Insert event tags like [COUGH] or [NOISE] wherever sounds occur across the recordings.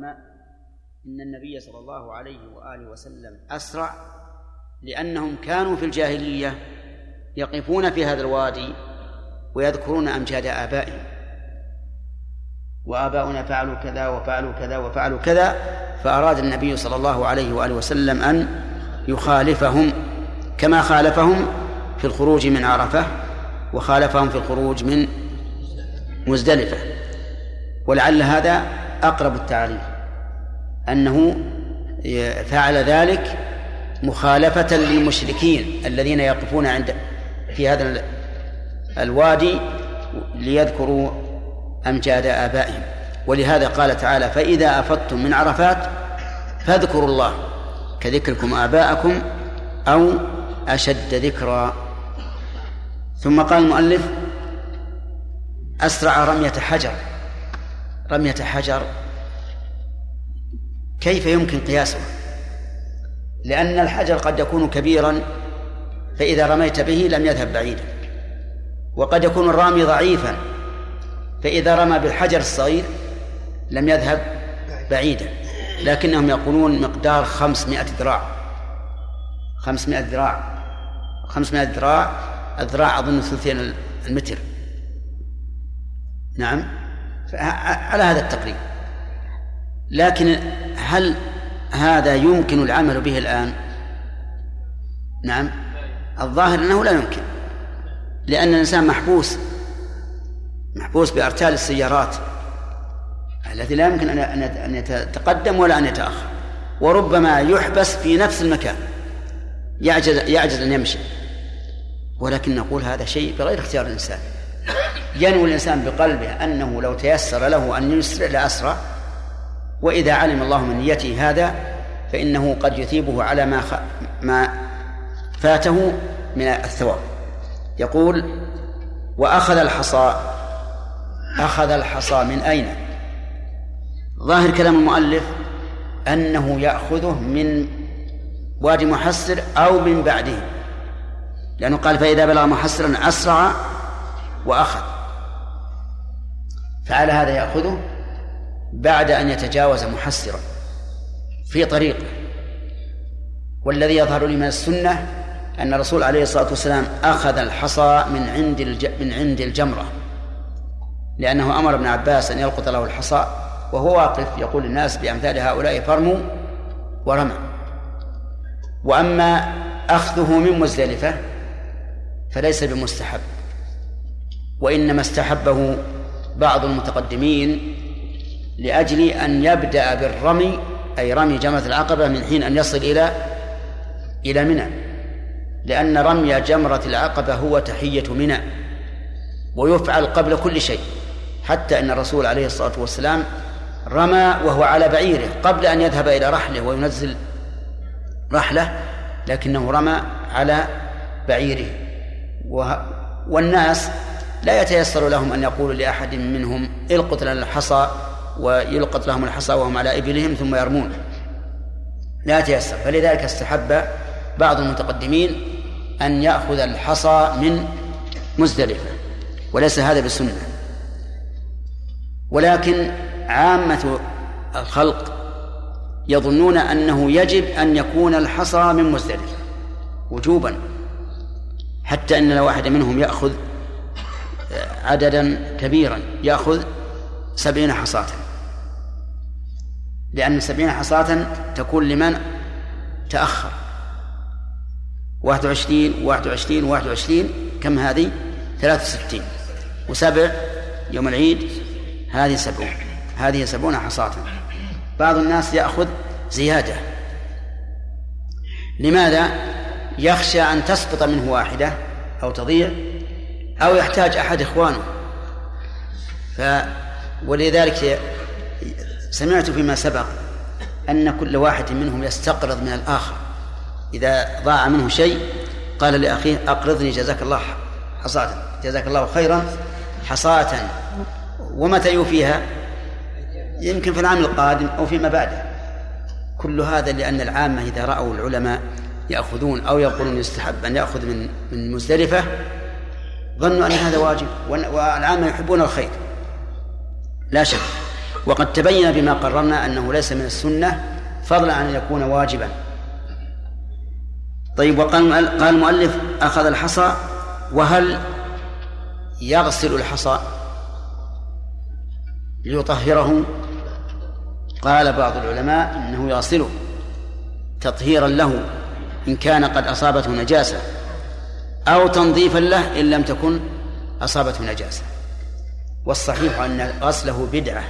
العلماء إن النبي صلى الله عليه وآله وسلم أسرع لأنهم كانوا في الجاهلية يقفون في هذا الوادي ويذكرون أمجاد آبائهم وآباؤنا فعلوا كذا وفعلوا كذا وفعلوا كذا فأراد النبي صلى الله عليه وآله وسلم أن يخالفهم كما خالفهم في الخروج من عرفة وخالفهم في الخروج من مزدلفة ولعل هذا أقرب التعريف. أنه فعل ذلك مخالفة للمشركين الذين يقفون عند في هذا الوادي ليذكروا أمجاد آبائهم. ولهذا قال تعالى فإذا أفضتم من عرفات فاذكروا الله كذكركم آباءكم أو أشد ذكرا. ثم قال المؤلف أسرع رمية حجر. رمية حجر كيف يمكن قياسه لأن الحجر قد يكون كبيرا فإذا رميت به لم يذهب بعيدا. وقد يكون الرامي ضعيفا فإذا رمى بالحجر الصغير لم يذهب بعيدا. لكنهم يقولون مقدار خمسمائة ذراع. خمسمائة ذراع. خمسمائة ذراع الذراع أظن ثلثين المتر. نعم؟ على هذا التقريب. لكن هل هذا يمكن العمل به الآن؟ نعم. الظاهر أنه لا يمكن لأن الإنسان محبوس محبوس بأرتال السيارات التي لا يمكن أن يتقدم ولا أن يتأخر وربما يحبس في نفس المكان يعجز يعجز أن يمشي. ولكن نقول هذا شيء بغير اختيار الإنسان. ينوي الإنسان بقلبه أنه لو تيسر له أن يسرع لأسرع وإذا علم الله من نيته هذا فإنه قد يثيبه على ما خ... ما فاته من الثواب. يقول وأخذ الحصى أخذ الحصى من أين؟ ظاهر كلام المؤلف أنه يأخذه من وادي محسر أو من بعده لأنه قال فإذا بلغ محسرا أسرع وأخذ. فعلى هذا يأخذه بعد أن يتجاوز محسرا في طريقه والذي يظهر لي من السنة أن الرسول عليه الصلاة والسلام أخذ الحصى من عند. من عند الجمرة لأنه أمر ابن عباس أن يلقط له الحصى وهو واقف يقول للناس بأمثال هؤلاء فرموا ورمى وأما أخذه من مزدلفة فليس بمستحب وإنما استحبه بعض المتقدمين لأجل أن يبدأ بالرمي أي رمي جمرة العقبة من حين أن يصل إلى إلى منى. لأن رمي جمرة العقبة هو تحية منى ويفعل قبل كل شيء. حتى أن الرسول عليه الصلاة والسلام رمى وهو على بعيره قبل أن يذهب إلى رحله وينزل رحلة لكنه رمى على بعيره. والناس لا يتيسر لهم أن يقولوا لأحد منهم إلقط لنا الحصى ويلقط لهم الحصى وهم على إبلهم ثم يرمون لا يتيسر فلذلك استحب بعض المتقدمين أن يأخذ الحصى من مزدلفة وليس هذا بسنة ولكن عامة الخلق يظنون أنه يجب أن يكون الحصى من مزدلفة وجوبا حتى أن واحد منهم يأخذ عددا كبيرا يأخذ سبعين حصاة. لأن سبعين حصاة تكون لمن؟ تأخر. واحد وعشرين واحد وعشرين واحد وعشرين كم هذه؟ ثلاثة وستين. وسبع يوم العيد هذه سبعون. هذه سبعون حصاة بعض الناس يأخذ زيادة. لماذا؟ يخشى أن تسقط منه واحدة أو تضيع أو يحتاج أحد إخوانه. ف ولذلك سمعت فيما سبق أن كل واحد منهم يستقرض من الآخر. إذا ضاع منه شيء قال لأخيه أقرضني جزاك الله حصاة جزاك الله خيرا حصاة. ومتى يوفيها؟ يمكن في العام القادم أو فيما بعده. كل هذا لأن العامة إذا رأوا العلماء يأخذون أو يقولون يستحب أن يأخذ من من مزدلفة ظنوا أن هذا واجب والعامة يحبون الخير. لا شك. وقد تبين بما قررنا أنه ليس من السنة فضلا عن أن يكون واجبا. طيب وقال قال المؤلف أخذ الحصى وهل يغسل الحصى ليطهره؟ قال بعض العلماء إنه يغسله تطهيرا له إن كان قد أصابته نجاسة أو تنظيفا له إن لم تكن أصابته نجاسة. والصحيح أن غسله بدعة.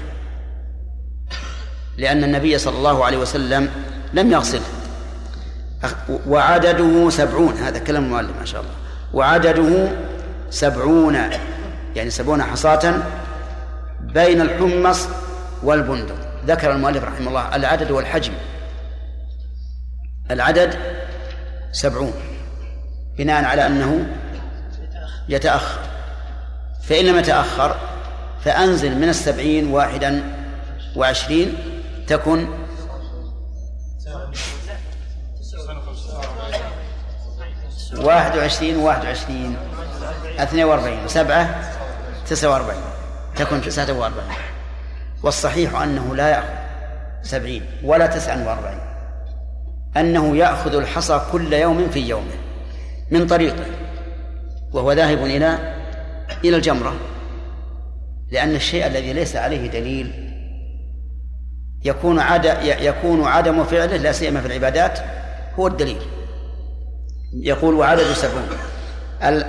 لأن النبي صلى الله عليه وسلم لم يغسله وعدده سبعون هذا كلام المؤلف ما شاء الله. وعدده سبعون يعني سبعون حصاة بين الحمص والبندق. ذكر المؤلف رحمه الله العدد والحجم. العدد سبعون بناء على أنه يتأخر. فإن لم يتأخر فأنزل من السبعين واحدا وعشرين تكن واحد وعشرين واحد وعشرين. اثنين وأربعين. وسبعة تسعة وأربعين. تكون تسعة وأربعين. والصحيح أنه لا يأخذ سبعين ولا تسعة وأربعين. أنه يأخذ الحصى كل يوم في يومه من طريقه وهو ذاهب إلى إلى الجمرة لأن الشيء الذي ليس عليه دليل يكون عد يكون عدم فعله لا سيما في العبادات هو الدليل. يقول وعدد سبعون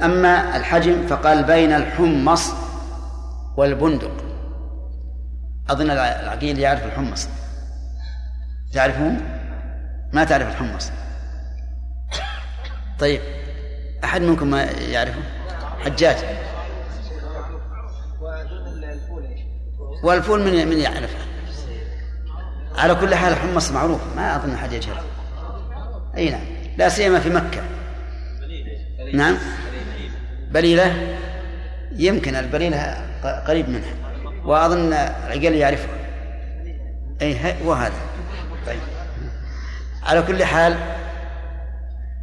أما الحجم فقال بين الحمص والبندق. أظن العقيل يعرف الحمص. تعرفون؟ ما تعرف الحمص. طيب أحد منكم ما يعرفه؟ حجاج. والفول من من يعرفه؟ على كل حال الحمص معروف ما أظن أحد يجهله أي نعم. لا سيما في مكة. نعم. بليلة. يمكن البليلة قريب منها. وأظن العقل يعرفها. أي وهذا. طيب. على كل حال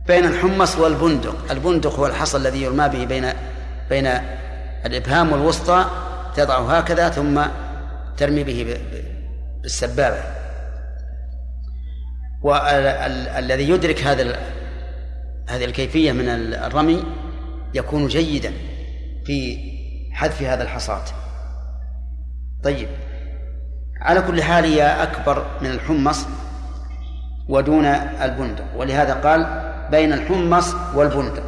بين الحمص والبندق. البندق هو الحصى الذي يرمى به بين بين الإبهام والوسطى تضعه هكذا ثم ترمي به بالسبابة. والذي يدرك هذا هذه الكيفية من الرمي يكون جيدا في حذف هذا الحصاة طيب. على كل حال هي أكبر من الحمص ودون البندق ولهذا قال بين الحمص والبندق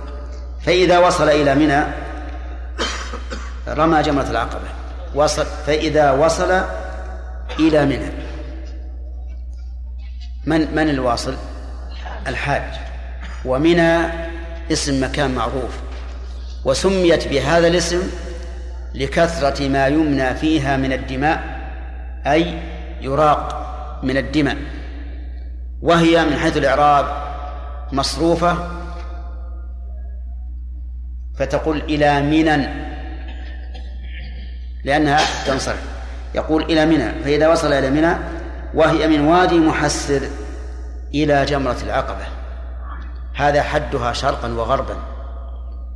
فإذا وصل إلى منى رمى جمرة العقبة. وصل فإذا وصل إلى منى. من من الواصل؟ الحاج. ومنى اسم مكان معروف. وسميت بهذا الاسم لكثرة ما يمنى فيها من الدماء أي يراق من الدماء. وهي من حيث الإعراب مصروفة. فتقول إلى منى لأنها تنصرف. يقول إلى منى فإذا وصل إلى منى وهي من وادي محسر إلى جمرة العقبة. هذا حدها شرقا وغربا.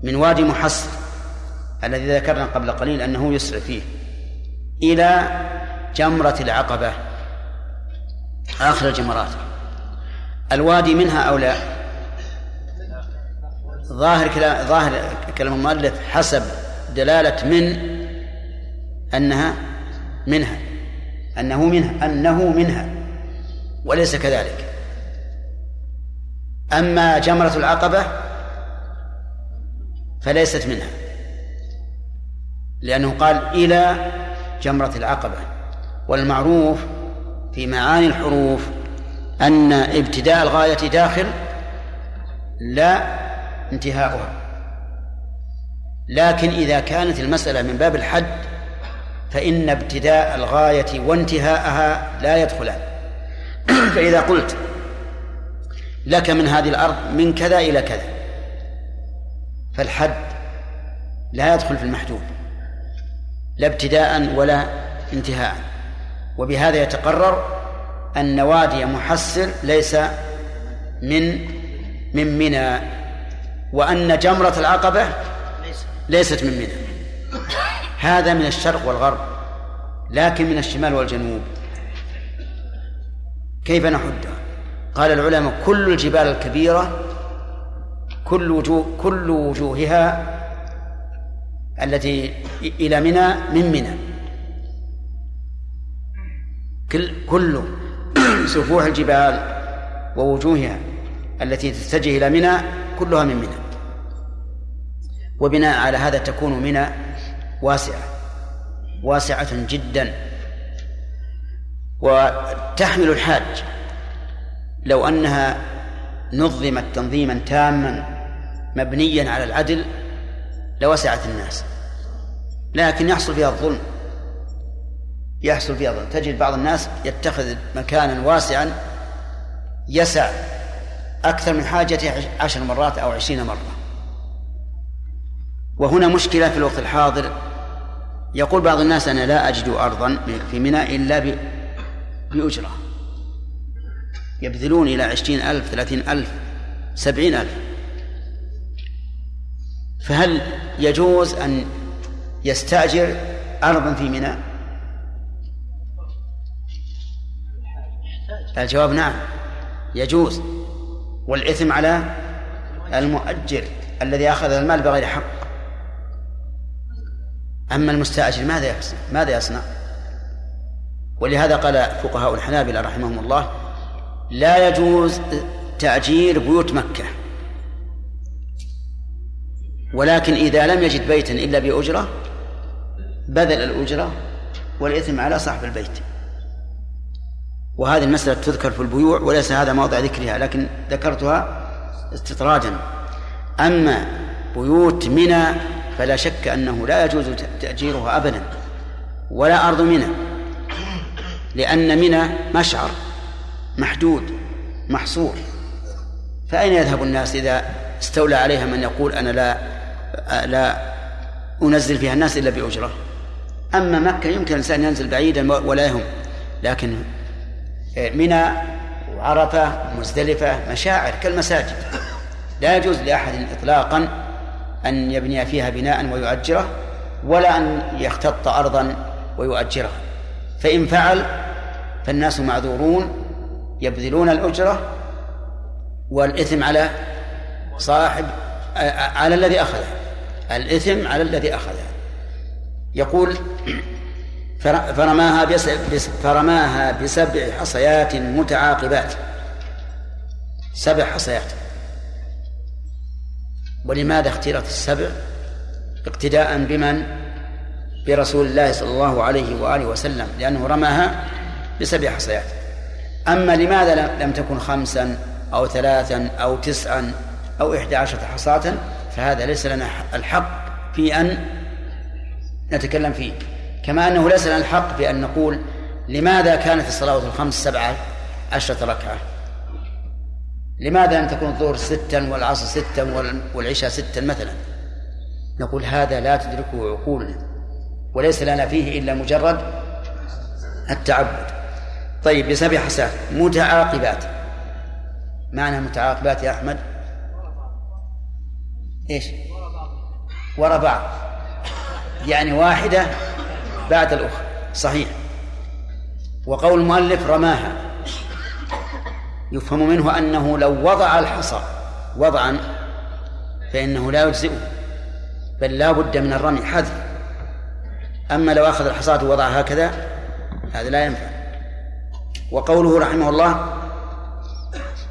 من وادي محسر الذي ذكرنا قبل قليل أنه يسرع فيه إلى جمرة العقبة. آخر الجمرات. الوادي منها أو لا؟ ظاهر كلام ظاهر كلام المؤلف حسب دلالة من أنها منها. أنه منها أنه منها وليس كذلك. أما جمرة العقبة فليست منها لأنه قال إلى جمرة العقبة والمعروف في معاني الحروف أن ابتداء الغاية داخل لا انتهاؤها. لكن إذا كانت المسألة من باب الحد فإن ابتداء الغاية وانتهاءها لا يدخلان. [CLEARS THROAT] فإذا قلت لك من هذه الأرض من كذا إلى كذا فالحد لا يدخل في المحدود لا ابتداء ولا انتهاء. وبهذا يتقرر أن وادي محسر ليس من من منى وأن جمرة العقبة ليست من منى. هذا من الشرق والغرب لكن من الشمال والجنوب. كيف نحدها قال العلماء كل الجبال الكبيرة كل وجوه كل وجوهها التي إلى منى من منى. كل كل سفوح الجبال ووجوهها التي تتجه إلى منى كلها من منى. وبناء على هذا تكون منى واسعة واسعة جدا. وتحمل الحاج لو أنها نظمت تنظيما تاما مبنيا على العدل لوسعت الناس. لكن يحصل فيها الظلم يحصل فيها الظلم. تجد بعض الناس يتخذ مكانا واسعا يسع أكثر من حاجته عشر مرات أو عشرين مرة. وهنا مشكلة في الوقت الحاضر يقول بعض الناس أنا لا أجد أرضا في ميناء إلا بأجرة. يبذلون إلى عشرين ألف ثلاثين ألف سبعين ألف. فهل يجوز أن يستأجر أرضا في ميناء الجواب نعم يجوز. والإثم على المؤجر الذي أخذ المال بغير حق. أما المستأجر ماذا يصنع ماذا يصنع؟ ولهذا قال فقهاء الحنابلة رحمهم الله لا يجوز تأجير بيوت مكة. ولكن إذا لم يجد بيتا إلا بأجرة بذل الأجرة والإثم على صاحب البيت. وهذه المسألة تذكر في البيوع وليس هذا موضع ذكرها لكن ذكرتها استطرادا أما بيوت منى فلا شك أنه لا يجوز تأجيرها أبدا ولا أرض منى لأن منى مشعر محدود محصور. فأين يذهب الناس إذا استولى عليها من يقول أنا لا لا أنزل فيها الناس إلا بأجرة؟ أما مكة يمكن الإنسان ينزل بعيدا ولا يهم. لكن منى وعرفة مزدلفة مشاعر كالمساجد. لا يجوز لأحد إطلاقا أن يبني فيها بناء ويؤجره ولا أن يختط أرضا ويؤجرها فإن فعل فالناس معذورون يبذلون الأجرة والإثم على صاحب على الذي أخذه. الإثم على الذي أخذه. يقول فرماها فرماها بسبع حصيات متعاقبات. سبع حصيات. ولماذا اختيرت السبع؟ اقتداء بمن؟ برسول الله صلى الله عليه وآله وسلم لأنه رماها بسبع حصيات. أما لماذا لم تكن خمسا أو ثلاثا أو تسعا أو إحدى عشرة حصاة؟ فهذا ليس لنا الحق في أن نتكلم فيه. كما أنه ليس لنا الحق بأن نقول لماذا كانت الصلوات الخمس سبعة عشرة ركعة؟ لماذا لم تكن الظهر ستا والعصر ستا والعشاء ستا مثلا؟ نقول هذا لا تدركه عقولنا وليس لنا فيه إلا مجرد التعبد. طيب بسبع حسات متعاقبات. معنى متعاقبات يا أحمد؟ إيش؟ وراء بعض. يعني واحدة بعد الأخرى صحيح. وقول المؤلف رماها. يفهم منه أنه لو وضع الحصى وضعا فإنه لا يجزئه بل لا بد من الرمي حذف. أما لو أخذ الحصاة ووضعها هكذا هذا لا ينفع. وقوله رحمه الله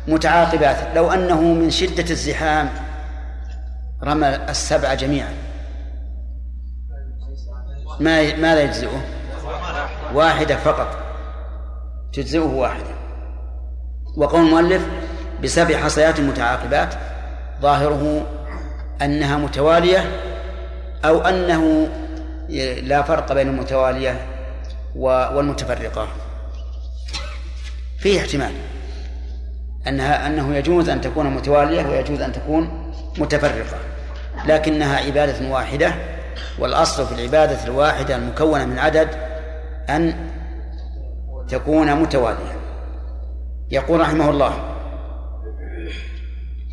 متعاقبات لو أنه من شدة الزحام رمى السبع جميعا ما ماذا يجزئه؟ واحدة فقط تجزئه واحدة. وقول المؤلف بسبع حصيات متعاقبات ظاهره أنها متوالية أو أنه لا فرق بين المتوالية والمتفرقة. فيه احتمال أنها أنه يجوز أن تكون متوالية ويجوز أن تكون متفرقة لكنها عبادة واحدة والأصل في العبادة الواحدة المكونة من عدد أن تكون متوالية. يقول رحمه الله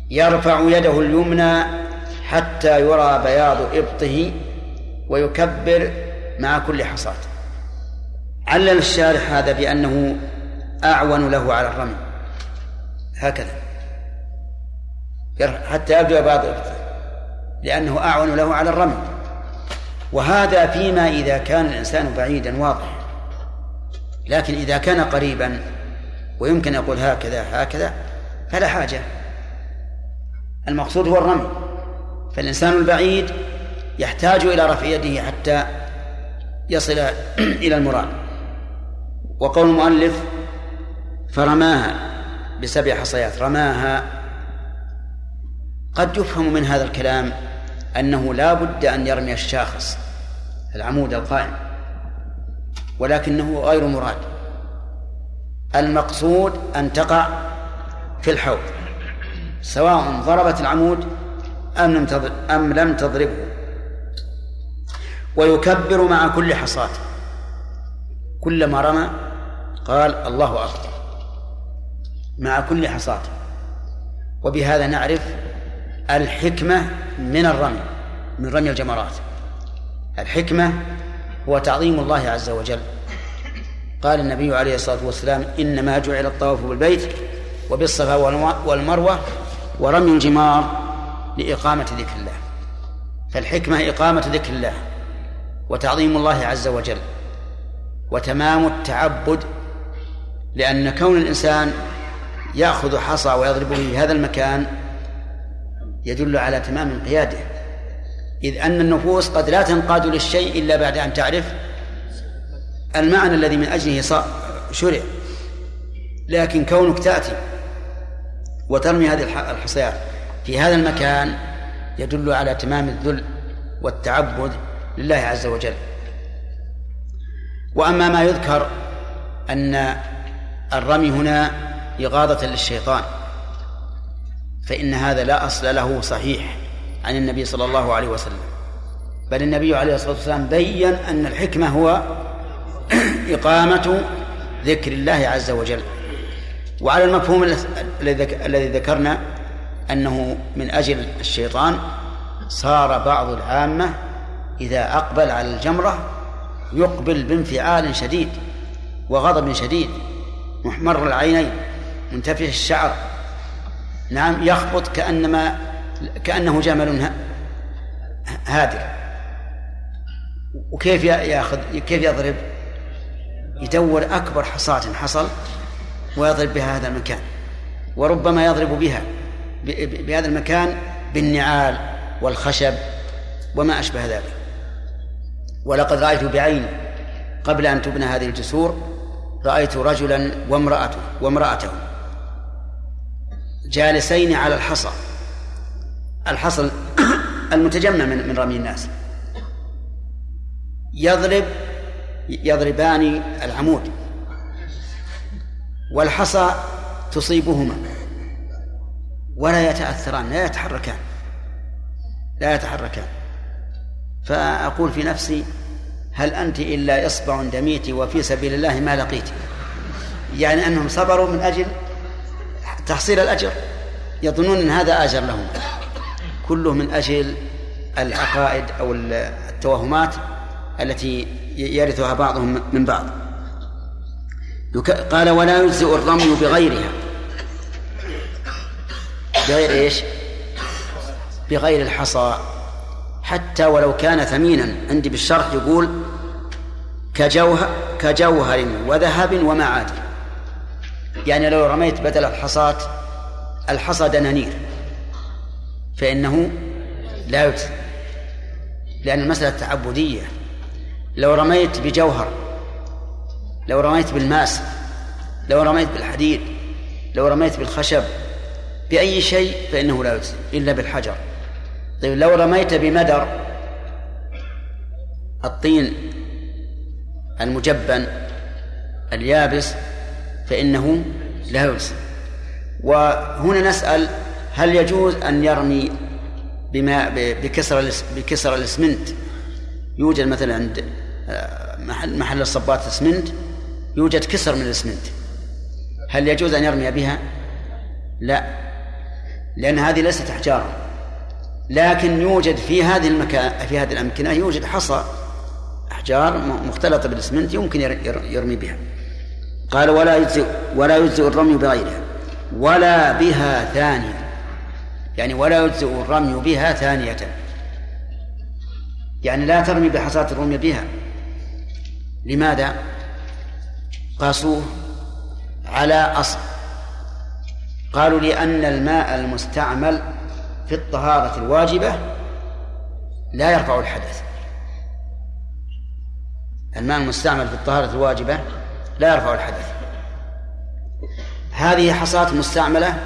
يرفع يده اليمنى حتى يرى بياض إبطه ويكبر مع كل حصاة. علل الشارح هذا بأنه أعون له على الرمي. هكذا. حتى يبدو بعض لأنه أعون له على الرمي. وهذا فيما إذا كان الإنسان بعيدا واضح لكن إذا كان قريبا ويمكن يقول هكذا هكذا فلا حاجة. المقصود هو الرمي. فالإنسان البعيد يحتاج إلى رفع يده حتى يصل [CLEARS THROAT] إلى المراد. وقول المؤلف فرماها بسبع حصيات. رماها. قد يفهم من هذا الكلام أنه لا بد أن يرمي الشاخص العمود القائم ولكنه غير مراد. المقصود أن تقع في الحوض سواء ضربت العمود أم لم أم لم تضربه. ويكبر مع كل حصاة كلما رمى قال الله أكبر. مع كل حصاة وبهذا نعرف الحكمة من الرمي من رمي الجمرات. الحكمة هو تعظيم الله عز وجل. قال النبي عليه الصلاة والسلام إنما جعل الطواف بالبيت وبالصفا والمروة ورمي الجمار لإقامة ذكر الله. فالحكمة إقامة ذكر الله وتعظيم الله عز وجل وتمام التعبد لأن كون الإنسان يأخذ حصى ويضربه في هذا المكان يدل على تمام انقياده. إذ أن النفوس قد لا تنقاد للشيء إلا بعد أن تعرف المعنى الذي من أجله شرع. لكن كونك تأتي وترمي هذه الحصيات في هذا المكان يدل على تمام الذل والتعبد لله عز وجل. وأما ما يذكر أن الرمي هنا إغاظة للشيطان فإن هذا لا أصل له صحيح عن النبي صلى الله عليه وسلم. بل النبي عليه الصلاة والسلام بين أن الحكمة هو إقامة ذكر الله عز وجل. وعلى المفهوم الذي ذكرنا أنه من أجل الشيطان صار بعض العامة إذا أقبل على الجمرة يقبل بانفعال شديد وغضب شديد محمر العينين منتفخ الشعر. نعم يخبط كأنما كأنه جمل هادر وكيف ياخذ كيف يضرب؟ يدور أكبر حصاة حصل ويضرب بها هذا المكان وربما يضرب بها بهذا المكان بالنعال والخشب وما أشبه ذلك. ولقد رأيت بعيني قبل أن تبنى هذه الجسور رأيت رجلا وامرأته وامرأته جالسين على الحصى. الحصى [COUGHS] المتجمع من من رمي الناس. يضرب يضربان العمود والحصى تصيبهما ولا يتأثران لا يتحركان لا يتحركان. فأقول في نفسي هل أنت إلا إصبع دميت وفي سبيل الله ما لقيت؟ يعني أنهم صبروا من أجل تحصيل الأجر؟ يظنون أن هذا آجر لهم. كله من أجل العقائد أو التوهمات التي يرثها بعضهم من بعض. قال ولا يجزئ الرمي بغيرها. بغير إيش؟ بغير الحصى. حتى ولو كان ثمينا. عندي بالشرح يقول كجوهر كجوهر وذهب ومعادن يعني لو رميت بدل الحصاة الحصى دنانير. فإنه لا يجزي لأن المسألة تعبدية. لو رميت بجوهر لو رميت بالماس لو رميت بالحديد لو رميت بالخشب بأي شيء فإنه لا يجزي إلا بالحجر. طيب لو رميت بمدر الطين المجبن اليابس فإنه لا يجزي. وهنا نسأل هل يجوز أن يرمي بما بكسر بكسر الإسمنت؟ يوجد مثلا عند آه، محل محل الصبات اسمنت يوجد كسر من الإسمنت. هل يجوز أن يرمي بها؟ لا لأن هذه ليست احجارا لكن يوجد في هذه المكان في هذه الأمكنة يوجد حصى أحجار مختلطة بالإسمنت يمكن يرمي بها. قال ولا يجزئ ولا يجزئ الرمي بغيرها. ولا بها ثانية. يعني ولا يجزئ الرمي بها ثانية. يعني لا ترمي بحصاة الرمي بها. لماذا؟ قاسوه على أصل. قالوا لأن الماء المستعمل في الطهارة الواجبة لا يرفع الحدث. الماء المستعمل في الطهارة الواجبة لا يرفع الحدث. هذه حصاة مستعملة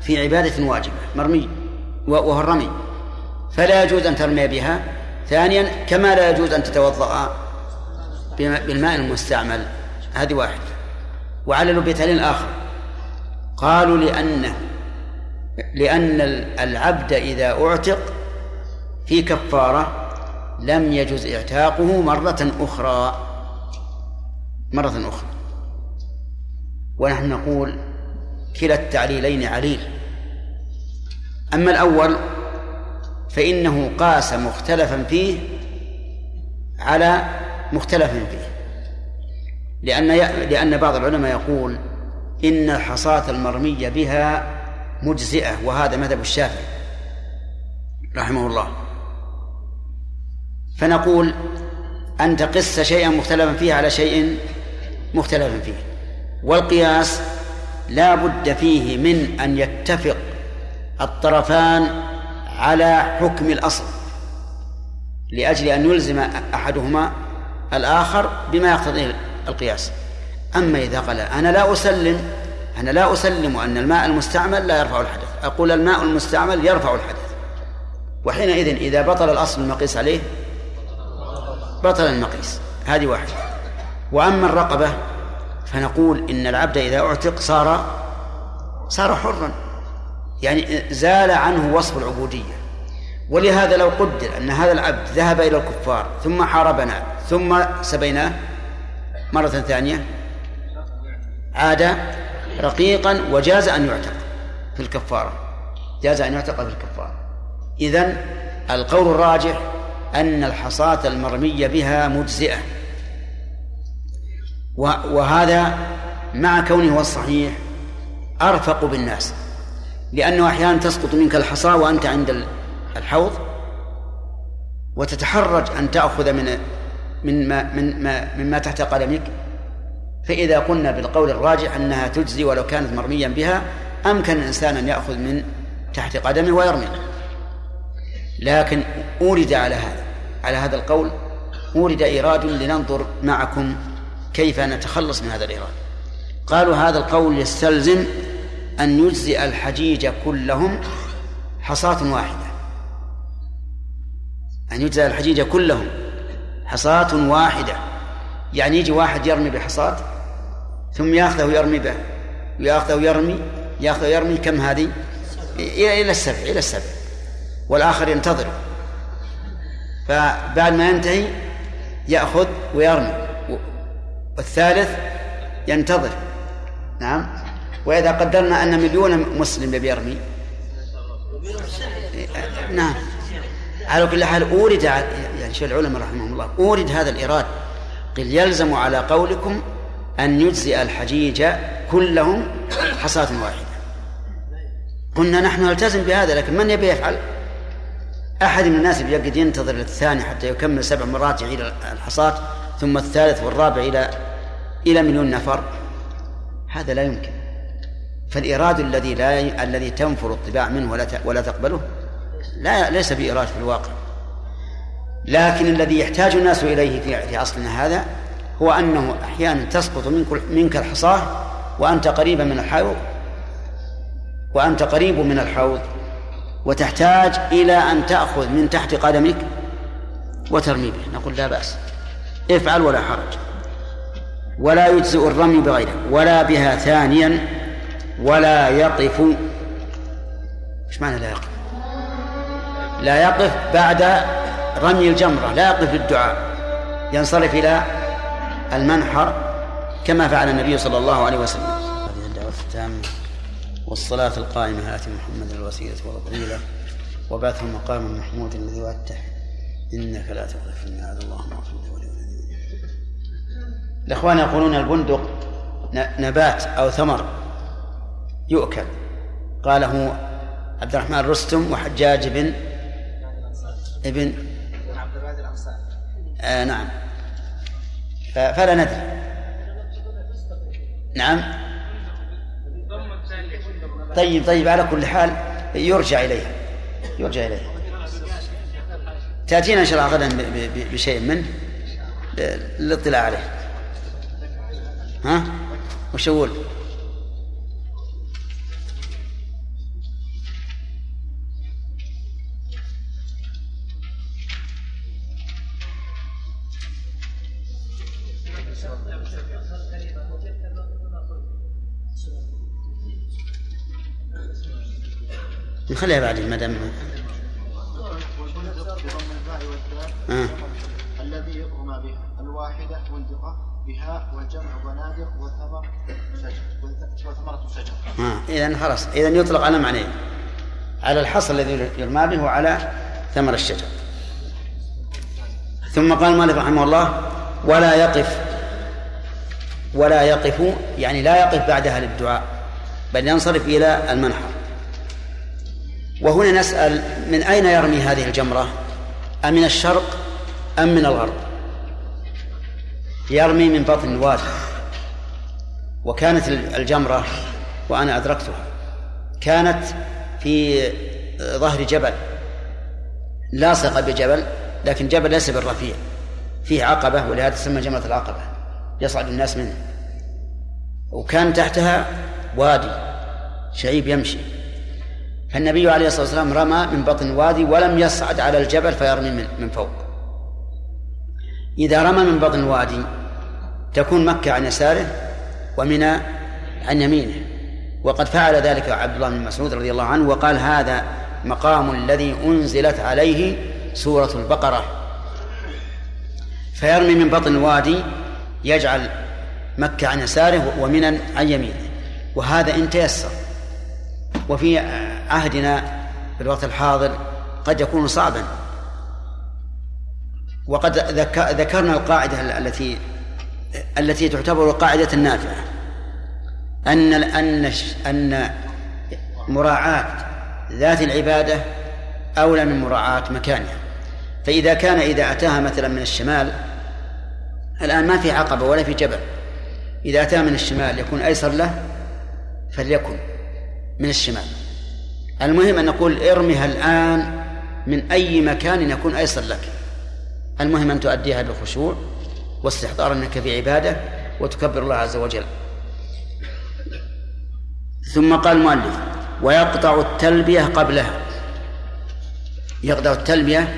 في عبادة واجبة مرمي وهو الرمي. فلا يجوز أن ترمي بها. ثانيا كما لا يجوز أن تتوضأ بالماء المستعمل. هذه واحدة وعللوا بتعليل آخر. قالوا لأنه لأن العبد إذا أعتق في كفارة لم يجز إعتاقه مرة أخرى. مرة أخرى. ونحن نقول كلا التعليلين عليل. أما الأول فإنه قاس مختلفا فيه على مختلف فيه. لأن لأن بعض العلماء يقول إن الحصاة المرمية بها مجزئة وهذا مذهب الشافعي رحمه الله. فنقول أن تقس شيئا مختلفا فيه على شيء مختلف فيه. والقياس لا بد فيه من أن يتفق الطرفان على حكم الأصل لأجل أن يلزم أحدهما الآخر بما يقتضيه القياس. أما إذا قال أنا لا أسلم أنا لا أسلم أن الماء المستعمل لا يرفع الحدث. أقول الماء المستعمل يرفع الحدث. وحينئذ إذا بطل الأصل المقيس عليه بطل المقيس. هذه واحدة. وأما الرقبة فنقول إن العبد إذا أعتق صار صار حرا. يعني زال عنه وصف العبودية. ولهذا لو قدر أن هذا العبد ذهب إلى الكفار ثم حاربنا ثم سبيناه مرة ثانية عاد رقيقا وجاز أن يعتق في الكفارة. جاز أن يعتق في الكفارة. إذن القول الراجح أن الحصاة المرمية بها مجزئة. وهذا مع كونه هو الصحيح أرفق بالناس. لأنه أحيانا تسقط منك الحصاة وأنت عند الحوض وتتحرج أن تأخذ من من ما من ما مما تحت قدمك. فإذا قلنا بالقول الراجح أنها تجزي ولو كانت مرميا بها أمكن الإنسان أن يأخذ من تحت قدمه ويرمي. لكن أورد على هذا على هذا القول أورد إيراد لننظر معكم كيف نتخلص من هذا الإيراد. قالوا هذا القول يستلزم أن يجزئ الحجيج كلهم حصاة واحدة. أن يجزئ الحجيج كلهم حصاة واحدة. يعني يجي واحد يرمي بحصاة ثم يأخذه ويرمي به ويأخذه ويرمي يأخذه ويرمي كم هذه؟ إلى السبع إلى السبع. والآخر ينتظر. فبعد ما ينتهي يأخذ ويرمي والثالث ينتظر. نعم. وإذا قدرنا أن مليون مسلم بيرمي نعم. على كل حال أورد يعني شيخ العلماء رحمهم الله أورد هذا الإيراد. قل يلزم على قولكم أن يجزئ الحجيج كلهم حصاة واحدة. قلنا نحن نلتزم بهذا لكن من يبي يفعل؟ أحد من الناس بيقعد ينتظر الثاني حتى يكمل سبع مرات يعيد الحصاة ثم الثالث والرابع إلى إلى مليون نفر. هذا لا يمكن. فالإيراد الذي لا ي... الذي تنفر الطباع منه ولا ت... ولا تقبله لا ليس بإيراد في الواقع. لكن الذي يحتاج الناس إليه في في أصلنا هذا هو أنه أحيانا تسقط منك منك الحصاة وأنت قريبا من الحوض وأنت قريب من الحوض وتحتاج إلى أن تأخذ من تحت قدمك وترمي به. نقول لا بأس. افعل ولا حرج. ولا يجزئ الرمي بغيره ولا بها ثانيا ولا يقف. إيش معنى لا يقف؟ لا يقف بعد رمي الجمرة لا يقف للدعاء. ينصرف إلى المنحر كما فعل النبي صلى الله عليه وسلم. هذه الدعوة التامة. والصلاة القائمة آت محمد الوسيلة والفضيلة. وبعثه مقام محمود الذي وعدته. إنك لا تغفر الميعاد. اللهم اغفر لي الإخوان يقولون البندق نبات أو ثمر. يؤكل. قاله عبد الرحمن رستم وحجاج بن ابن آه نعم. فلا ندري. نعم. طيب طيب على كل حال يرجع إليها يرجع إليها تأتينا إن شاء الله غدا بشيء منه للاطلاع عليه. ها؟ وش أقول؟ نخليها بعدين ما دام آه. الذي رمى بها الواحدة والدقة بها والجمع بنادق وثمر شجر وثمرة شجر. آه. إذا خلاص إذا يطلق على معنيين على الحصى الذي يرمى به وعلى ثمر الشجر. ثم قال المؤلف رحمه الله ولا يقف ولا يقف يعني لا يقف بعدها للدعاء بل ينصرف إلى المنحر وهنا نسأل من أين يرمي هذه الجمرة؟ أمن الشرق أم من الغرب؟ يرمي من بطن الوادي وكانت الجمرة وأنا أدركتها كانت في ظهر جبل. لاصقة بجبل لكن جبل ليس بالرفيع. فيه عقبة ولهذا تسمى جمرة العقبة. يصعد الناس منه وكان تحتها وادي شعيب يمشي. فالنبي عليه الصلاة والسلام رمى من بطن الوادي ولم يصعد على الجبل فيرمي من, من فوق. إذا رمى من بطن الوادي تكون مكة عن يساره ومنى عن يمينه. وقد فعل ذلك عبد الله بن مسعود رضي الله عنه وقال هذا مقام الذي أنزلت عليه سورة البقرة. فيرمي من بطن الوادي يجعل مكة عن يساره ومنى عن يمينه. وهذا إن تيسر. وفي عهدنا في الوقت الحاضر قد يكون صعبا. وقد ذكرنا القاعدة التي التي تعتبر قاعدة نافعة. أن أن أن مراعاة ذات العبادة أولى من مراعاة مكانها. فإذا كان إذا أتاها مثلا من الشمال الآن ما في عقبة ولا في جبل. إذا أتاها من الشمال يكون أيسر له فليكن من الشمال. المهم أن نقول ارمها الآن من أي مكان يكون أيسر لك. المهم أن تؤديها بخشوع واستحضار أنك في عبادة وتكبر الله عز وجل. ثم قال المؤلف ويقطع التلبية قبلها. يقطع التلبية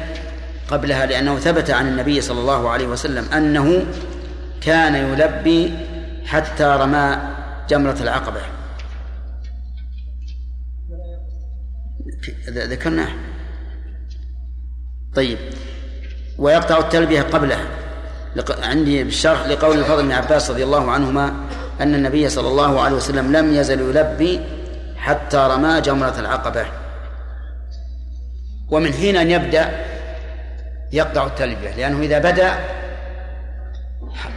قبلها لأنه ثبت عن النبي صلى الله عليه وسلم أنه كان يلبي حتى رمى جمرة العقبة. ذكرناه طيب. ويقطع التلبية قبلها. عندي بالشرح لقول الفضل بن عباس رضي الله عنهما أن النبي صلى الله عليه وسلم لم يزل يلبي حتى رمى جمرة العقبة. ومن حين أن يبدأ يقطع التلبية لأنه إذا بدأ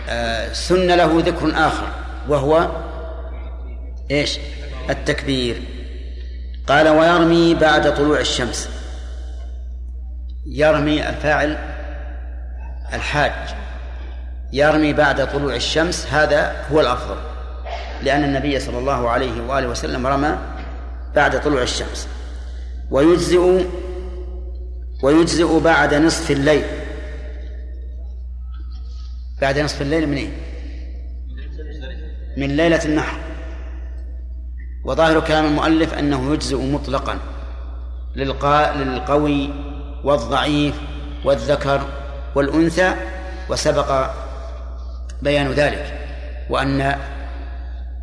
آه، سن له ذكر آخر وهو إيش؟ التكبير. قال ويرمي بعد طلوع الشمس. يرمي الفاعل الحاج. يرمي بعد طلوع الشمس هذا هو الأفضل لأن النبي صلى الله عليه وآله وسلم رمى بعد طلوع الشمس. ويجزئ ويجزئ بعد نصف الليل. بعد نصف الليل من إيه؟ من ليلة النحر. وظاهر كلام المؤلف أنه يجزئ مطلقا للقوي والضعيف والذكر والأنثى وسبق بيان ذلك. وأن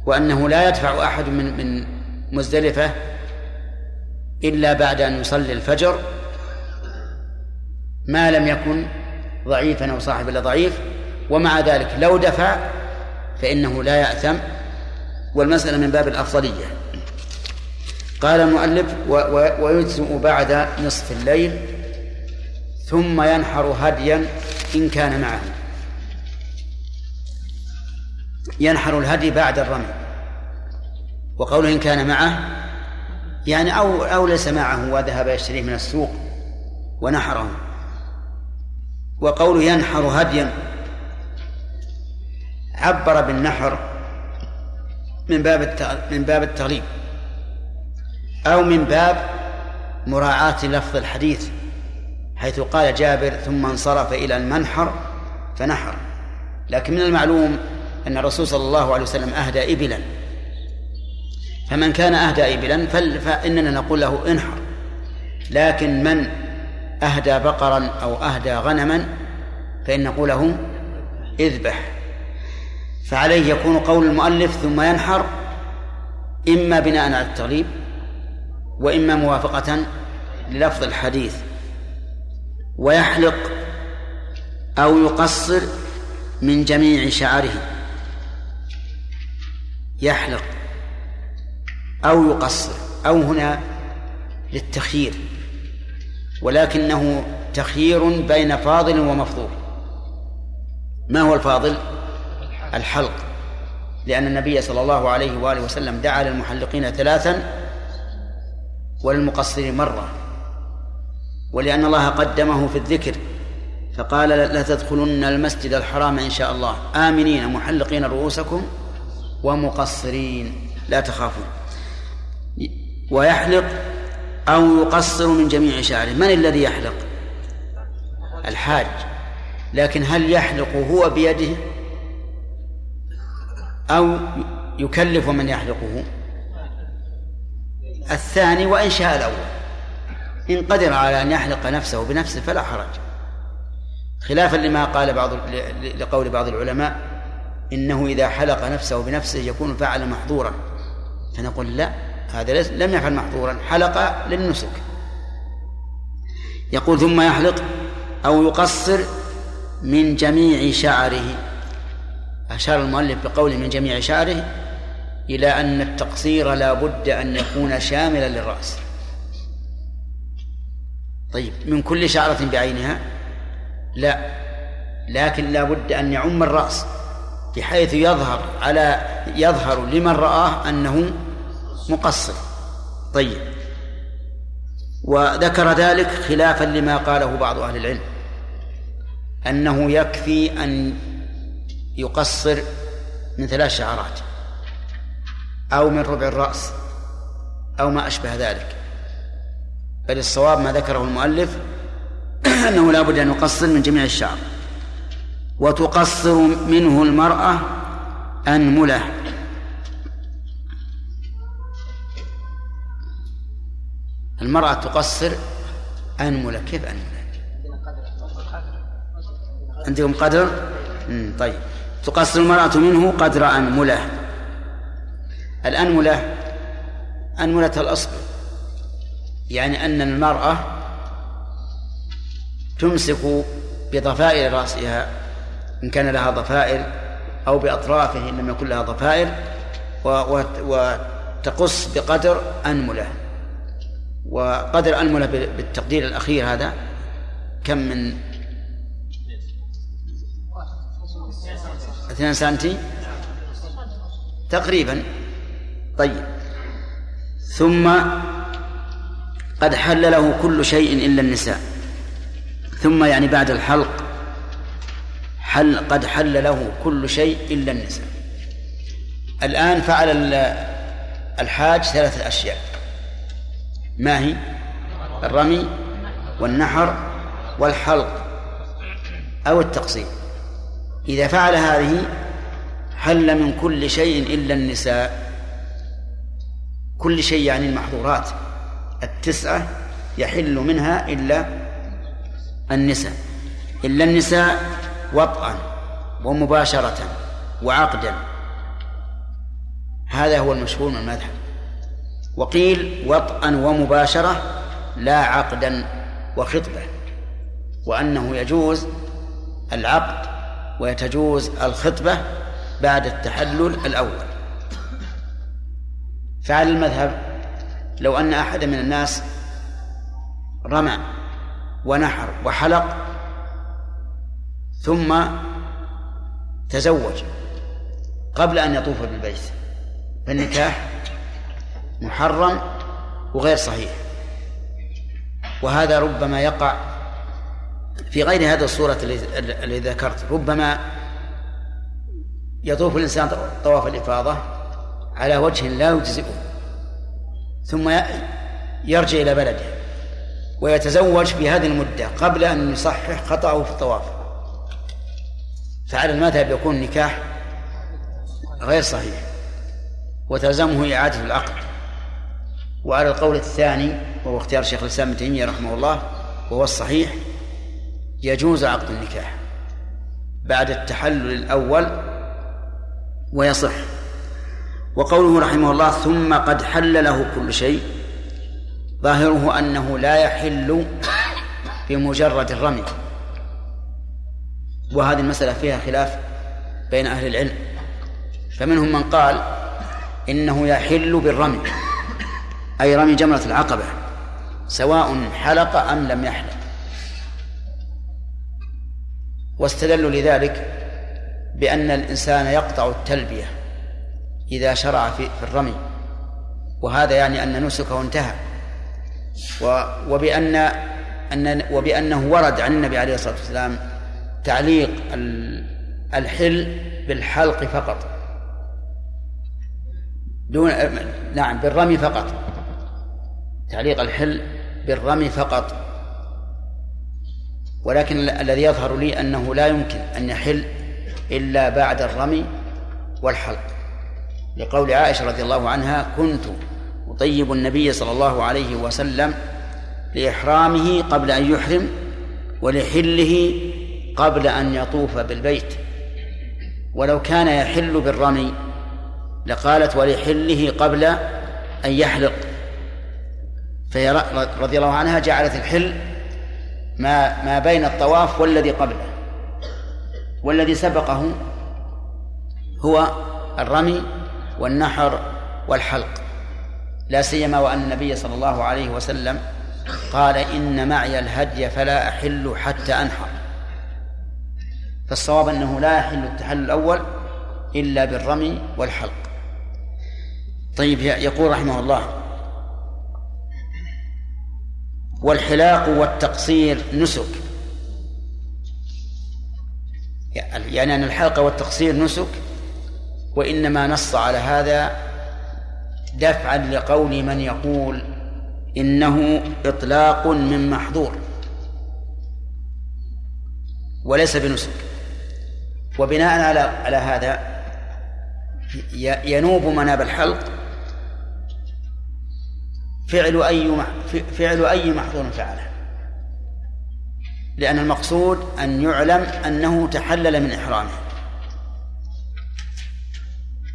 وأنه لا يدفع أحد من من مزدلفة إلا بعد أن يصلي الفجر ما لم يكن ضعيفا أو صاحب إلا ضعيف ومع ذلك لو دفع فإنه لا يأثم والمسألة من باب الأفضلية. قال المؤلف ويجزئ بعد نصف الليل ثم ينحر هديا إن كان معه. ينحر الهدي بعد الرمي. وقوله إن كان معه يعني أو أو ليس معه وذهب يشتريه من السوق ونحره. وقوله ينحر هديا عبر بالنحر من باب من باب التغليب أو من باب مراعاة لفظ الحديث حيث قال جابر ثم انصرف إلى المنحر فنحر. لكن من المعلوم أن الرسول صلى الله عليه وسلم أهدى إبلا. فمن كان أهدى إبلا فإننا نقول له انحر. لكن من أهدى بقرا أو أهدى غنما فإن نقول له اذبح. فعليه يكون قول المؤلف ثم ينحر إما بناء على التغليب وإما موافقة للفظ الحديث ويحلق أو يقصر من جميع شعره. يحلق أو يقصر أو هنا للتخيير ولكنه تخيير بين فاضل ومفضول. ما هو الفاضل؟ الحلق. لأن النبي صلى الله عليه وآله وسلم دعا للمحلقين ثلاثا وللمقصرين مرة. ولأن الله قدمه في الذكر فقال لا تدخلن المسجد الحرام إن شاء الله. آمنين محلقين رؤوسكم ومقصرين. لا تخافون. ويحلق أو يقصر من جميع شعره. من الذي يحلق؟ الحاج. لكن هل يحلق هو بيده؟ أو يكلف من يحلقه. الثاني وإن شاء الأول. إن قدر على أن يحلق نفسه بنفسه فلا حرج. خلافا لما قال بعض لقول بعض العلماء إنه إذا حلق نفسه بنفسه يكون فعل محظورا. فنقول لا هذا لم يفعل محظورا حلق للنسك. يقول ثم يحلق أو يقصر من جميع شعره. أشار المؤلف بقوله من جميع شعره إلى أن التقصير لا بد أن يكون شاملا للرأس. طيب من كل شعرة بعينها؟ لا. لكن لا بد أن يعم الرأس بحيث يظهر على يظهر لمن رآه أنه مقصر. طيب. وذكر ذلك خلافا لما قاله بعض أهل العلم أنه يكفي أن يقصر من ثلاث شعرات أو من ربع الرأس أو ما أشبه ذلك. بل الصواب ما ذكره المؤلف [CLEARS THROAT] أنه لا بد أن يقصر من جميع الشعر. وتقصر منه المرأة أنملة. المرأة تقصر أنملة. كيف أنملة؟ عندكم قدر؟ طيب. تقصر المرأة منه قدر أنملة. الأنملة أنملة الأصل. يعني أن المرأة تمسك بضفائر رأسها إن كان لها ضفائر أو بأطرافه إن لم يكن لها ضفائر وتقص بقدر أنملة. وقدر أنملة بالتقدير الأخير هذا كم من اثنين سنتي؟ تقريبا. طيب. ثم قد حل له كل شيء إلا النساء. ثم يعني بعد الحلق حل قد حل له كل شيء إلا النساء. الآن فعل الحاج ثلاثة أشياء. ما هي؟ الرمي والنحر والحلق أو التقصير إذا فعل هذه حل من كل شيء إلا النساء. كل شيء يعني المحظورات. التسعة يحل منها إلا النساء. إلا النساء وطئا ومباشرة وعقدا. هذا هو المشهور من المذهب. وقيل وطئا ومباشرة لا عقدا وخطبة وأنه يجوز العقد ويتجوز الخطبة بعد التحلل الأول. فعلى المذهب لو أن أحد من الناس رمى ونحر وحلق ثم تزوج قبل أن يطوف بالبيت فالنكاح محرم وغير صحيح. وهذا ربما يقع في غير هذه الصورة التي ذكرت. ربما يطوف الإنسان طواف الإفاضة على وجه لا يجزئه ثم يرجع إلى بلده ويتزوج في هذه المدة قبل أن يصحح خطأه في الطواف. فعلى المذهب يكون النكاح غير صحيح وتلزمه إعادة العقد. وعلى القول الثاني وهو اختيار شيخ الإسلام ابن تيمية رحمه الله وهو الصحيح يجوز عقد النكاح بعد التحلل الأول ويصح. وقوله رحمه الله ثم قد حل له كل شيء ظاهره أنه لا يحل بمجرد الرمي. وهذه المسألة فيها خلاف بين أهل العلم. فمنهم من قال إنه يحل بالرمي أي رمي جمرة العقبة سواء حلق أم لم يحلق. واستدلوا لذلك بأن الإنسان يقطع التلبية إذا شرع في الرمي وهذا يعني أن نسكه انتهى. وبأن أن وبأنه ورد عن النبي عليه الصلاة والسلام تعليق الحل بالحلق فقط. دون نعم بالرمي فقط. تعليق الحل بالرمي فقط. ولكن الذي يظهر لي أنه لا يمكن أن يحل إلا بعد الرمي والحلق. لقول عائشة رضي الله عنها كنت أطيب النبي صلى الله عليه وسلم لإحرامه قبل أن يحرم ولحله قبل أن يطوف بالبيت. ولو كان يحل بالرمي لقالت ولحله قبل أن يحلق. فهي رضي الله عنها جعلت الحل ما ما بين الطواف والذي قبله. والذي سبقه هو الرمي والنحر والحلق. لا سيما وأن النبي صلى الله عليه وسلم قال إن معي الهدي فلا أحل حتى أنحر. فالصواب أنه لا يحل التحلل الأول إلا بالرمي والحلق. طيب يقول رحمه الله والحلاق والتقصير نسك. يعني أن الحلق والتقصير نسك وإنما نص على هذا دفعا لقول من يقول إنه إطلاق من محظور وليس بنسك. وبناء على على هذا ينوب مناب الحلق فعل أي فعل أي محظور فعله. لأن المقصود أن يعلم أنه تحلل من إحرامه.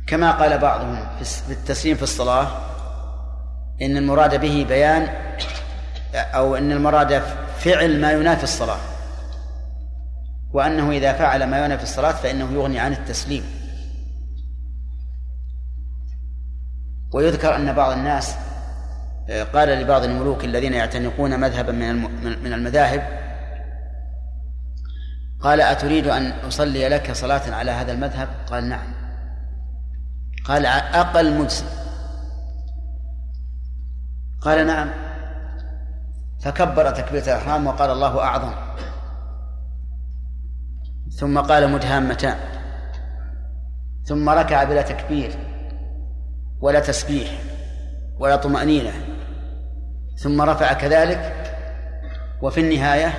كما قال بعضهم في التسليم في الصلاة إن المراد به بيان أو إن المراد فعل ما ينافي الصلاة. وأنه إذا فعل ما ينافي الصلاة فإنه يغني عن التسليم. ويذكر أن بعض الناس قال لبعض الملوك الذين يعتنقون مذهبا من من المذاهب قال أتريد أن أصلي لك صلاة على هذا المذهب؟ قال نعم. قال أقل مجزي قال نعم. فكبر تكبيرة الإحرام وقال الله أعظم. ثم قال مدهامتان ثم ركع بلا تكبير ولا تسبيح ولا طمأنينة. ثم رفع كذلك وفي النهاية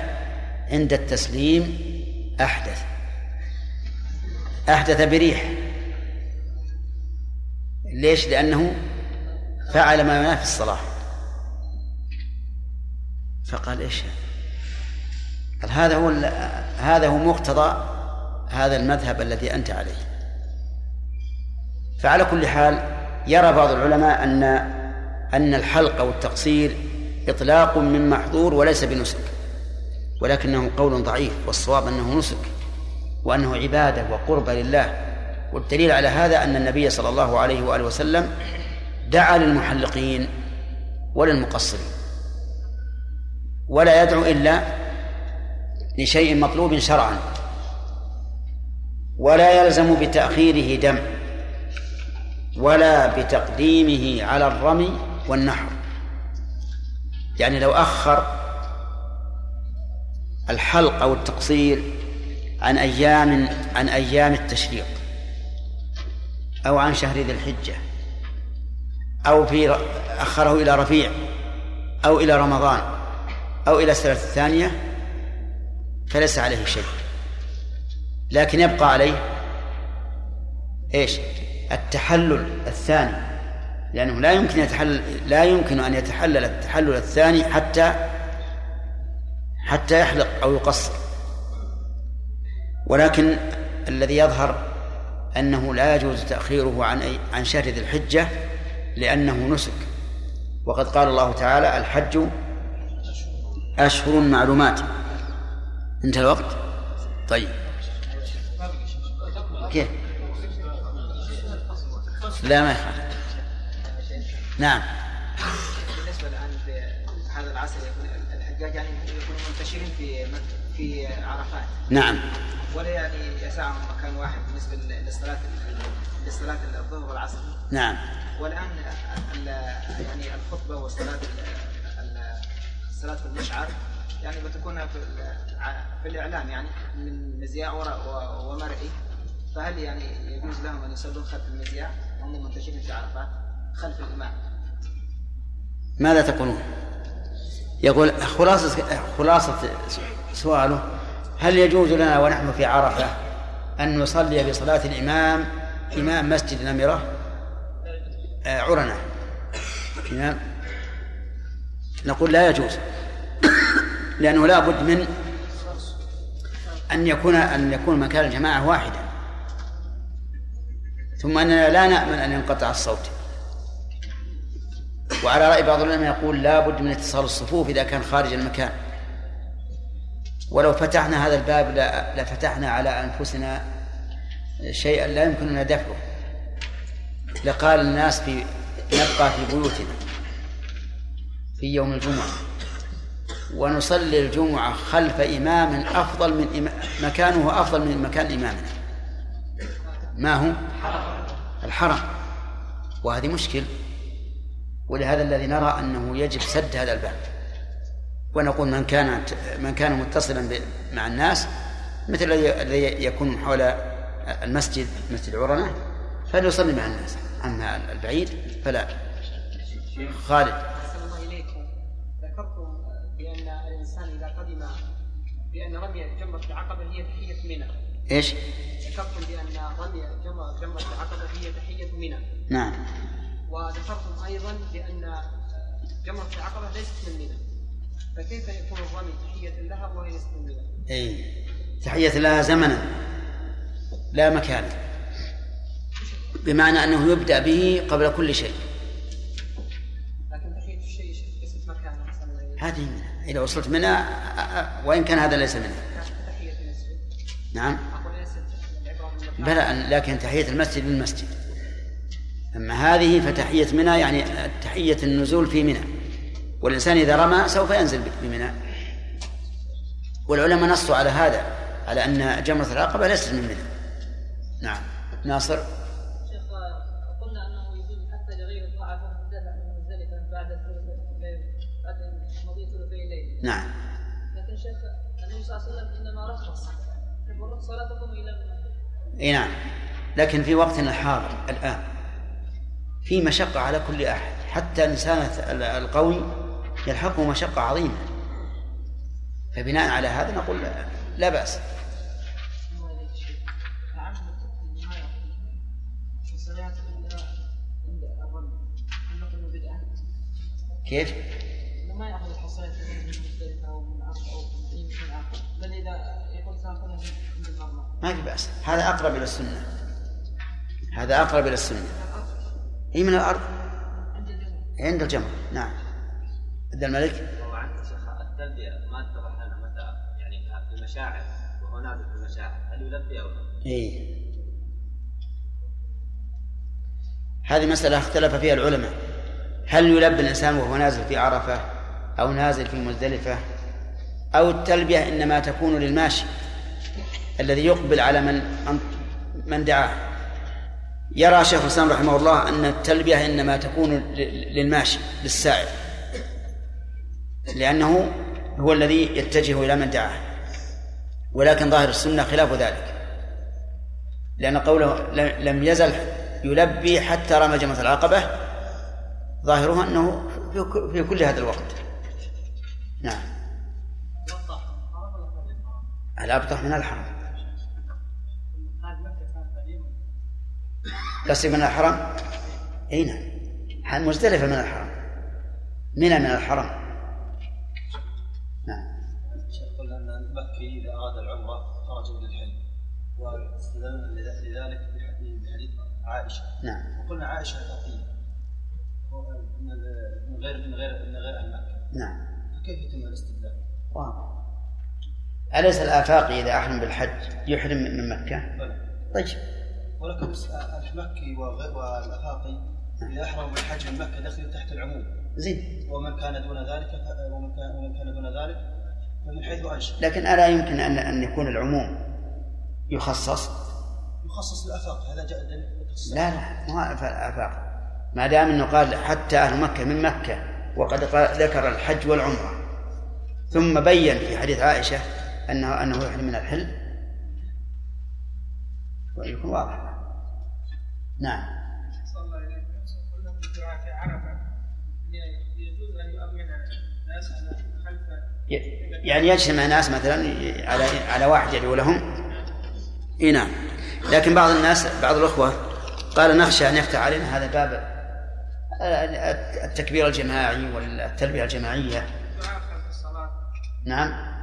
عند التسليم أحدث. أحدث بريح. ليش؟ لأنه فعل ما ينافي الصلاة. فقال إيش؟ قال هذا هو هذا هو مقتضى هذا المذهب الذي أنت عليه. فعلى كل حال يرى بعض العلماء أن أن الحلق والتقصير إطلاق من محظور وليس بنسك ولكنه قول ضعيف والصواب أنه نسك وأنه عبادة وقربة لله. والدليل على هذا أن النبي صلى الله عليه وآله وسلم دعا للمحلقين وللمقصرين ولا يدعو إلا لشيء مطلوب شرعا ولا يلزم بتأخيره دم ولا بتقديمه على الرمي والنحر. يعني لو أخر الحلق أو التقصير عن أيام عن أيام التشريق أو عن شهر ذي الحجة أو في أخره إلى رفيع أو إلى رمضان أو إلى السنة الثانية فليس عليه شيء. لكن يبقى عليه إيش؟ التحلل الثاني. لأنه لا يمكن يتحلل لا يمكن أن يتحلل التحلل الثاني حتى حتى يحلق أو يقصر. ولكن الذي يظهر أنه لا يجوز تأخيره عن أي عن شهر ذي الحجة لأنه نسك. وقد قال الله تعالى الحج أشهر معلومات. انتهى الوقت؟ طيب. كيف؟ لا ما يخالف. نعم. بالنسبة الآن في هذا العصر يكون الحجاج يعني يكونوا منتشرين في في عرفات. نعم. ولا يعني يسعهم مكان واحد بالنسبة للصلاه لصلاة الظهر والعصر؟ نعم. والآن يعني الخطبة والصلاه الصلاه في المشعر يعني بتكون في في الإعلام يعني من مذياع ومرئي. فهل يعني يجوز لهم أن يصلون خلف المذياع وهم منتشرين في عرفات. خلف الإمام؟ ماذا تقولون؟ يقول خلاصة خلاصة سؤاله هل يجوز لنا ونحن في عرفة أن نصلي بصلاة الإمام إمام مسجد نمرة آه، عرنة إمام نقول لا يجوز لأنه لا بد من أن يكون أن يكون مكان الجماعة واحدا ثم أننا لا نأمن أن ينقطع الصوت وعلى رأي بعض العلماء يقول لا بد من اتصال الصفوف إذا كان خارج المكان. ولو فتحنا هذا الباب لفتحنا على أنفسنا شيئا لا يمكننا دفعه. لقال الناس في نبقى في بيوتنا في يوم الجمعة. ونصلي الجمعة خلف إمام أفضل من إمام مكانه أفضل من مكان إمامنا. ما هو؟ الحرم. وهذه مشكل ولهذا الذي نرى أنه يجب سد هذا الباب. ونقول من كان من كان متصلا مع الناس مثل الذي يكون حول المسجد مسجد عرنة فليصلي مع الناس. أما البعيد فلا. خالد. الله إليكم. ذكرتم بأن الإنسان إذا قدم بأن رمي جمرة العقبة هي تحية منى. إيش؟ ذكرتم بأن رمي جمرة العقبة هي تحية منى. نعم. وذكرتم أيضا بأن جمرة العقبة ليست من منى فكيف يكون الرمي تحية لها وهي ليست من منى؟ أي تحية لها زمنا لا مكانا. بمعنى أنه يبدأ به قبل كل شيء. لكن تحية الشيء ليست مكانا هذه إذا وصلت منها وإن كان هذا ليس منها. نعم. بلى لكن تحية المسجد للمسجد. أما هذه فتحية منى يعني تحية النزول في منى. والإنسان إذا رمى سوف ينزل بمنى. والعلماء نصوا على هذا على أن جمرة العقبة ليست من منى. نعم. ناصر؟ نعم. لكن شيخ النبي صلى الله عليه وسلم إنما رخص والرخصة لا تقوم إلا إي نعم. لكن في وقتنا الحاضر الآن. في مشقة على كل أحد. حتى الإنسان القوي يلحقه مشقة عظيمة. فبناء على هذا نقول لا بأس. كيف؟ ما ياخذ الحصيات ما في بأس. هذا أقرب إلى السنة. هذا أقرب إلى السنة. هي من الأرض. عند الجمر نعم. عند الملك التلبية ما اتضح لنا متى؟ يعني في المشاعر وهو نازل في المشاعر. هل يلبي أو لا؟ إيه. هذه مسألة اختلف فيها العلماء. هل يلبي الإنسان وهو نازل في عرفة أو نازل في مزدلفة؟ أو التلبية إنما تكون للماشي الذي يقبل على من من دعاه. يرى شيخ الإسلام رحمه الله أن التلبية إنما تكون للماشي للسائر لأنه هو الذي يتجه إلى من دعاه. ولكن ظاهر السنة خلاف ذلك. لأن قوله لم يزل يلبي حتى رمى جمرة العقبة ظاهرها أنه في كل هذا الوقت. نعم. الأبطح من الحرم قصدي من الحرم؟ أي نعم. مزدلفة من الحرم. منى من الحرم. نعم. قلنا أن المكي إذا أراد العمرة خرج من الحلم واستدلنا لذلك بحديث عائشة. نعم. وقلنا عائشة أثقية من غير من غير من غير أهل مكة نعم. فكيف يتم الاستدلال؟ واضح. أليس الآفاقي إذا أحرم بالحج يحرم من مكة؟ طيب. ولكن المكي والآفاقي إذا أحرموا بالحج من مكة دخلوا تحت العموم. زين. ومن كان دون ذلك ومن كان ومن كان دون ذلك فمن حيث أنشأ. لكن ألا يمكن أن أن يكون العموم يخصص؟ يخصص الآفاق هذا جاء لا لا ما الآفاق ما دام أنه قال حتى أهل مكة من مكة وقد ذكر الحج والعمرة. ثم بين في حديث عائشة أنه أنه يحرم من الحل. ويكون واضح. نعم. صلى الله عليه وسلم في عرفة يجوز أن يؤمن الناس على خلف يعني يجتمع ناس مثلا على على واحد يدعو لهم. إي نعم. لكن بعض الناس بعض الأخوة قال نخشى أن يفتح علينا هذا باب التكبير الجماعي والتلبيه الجماعية. نعم.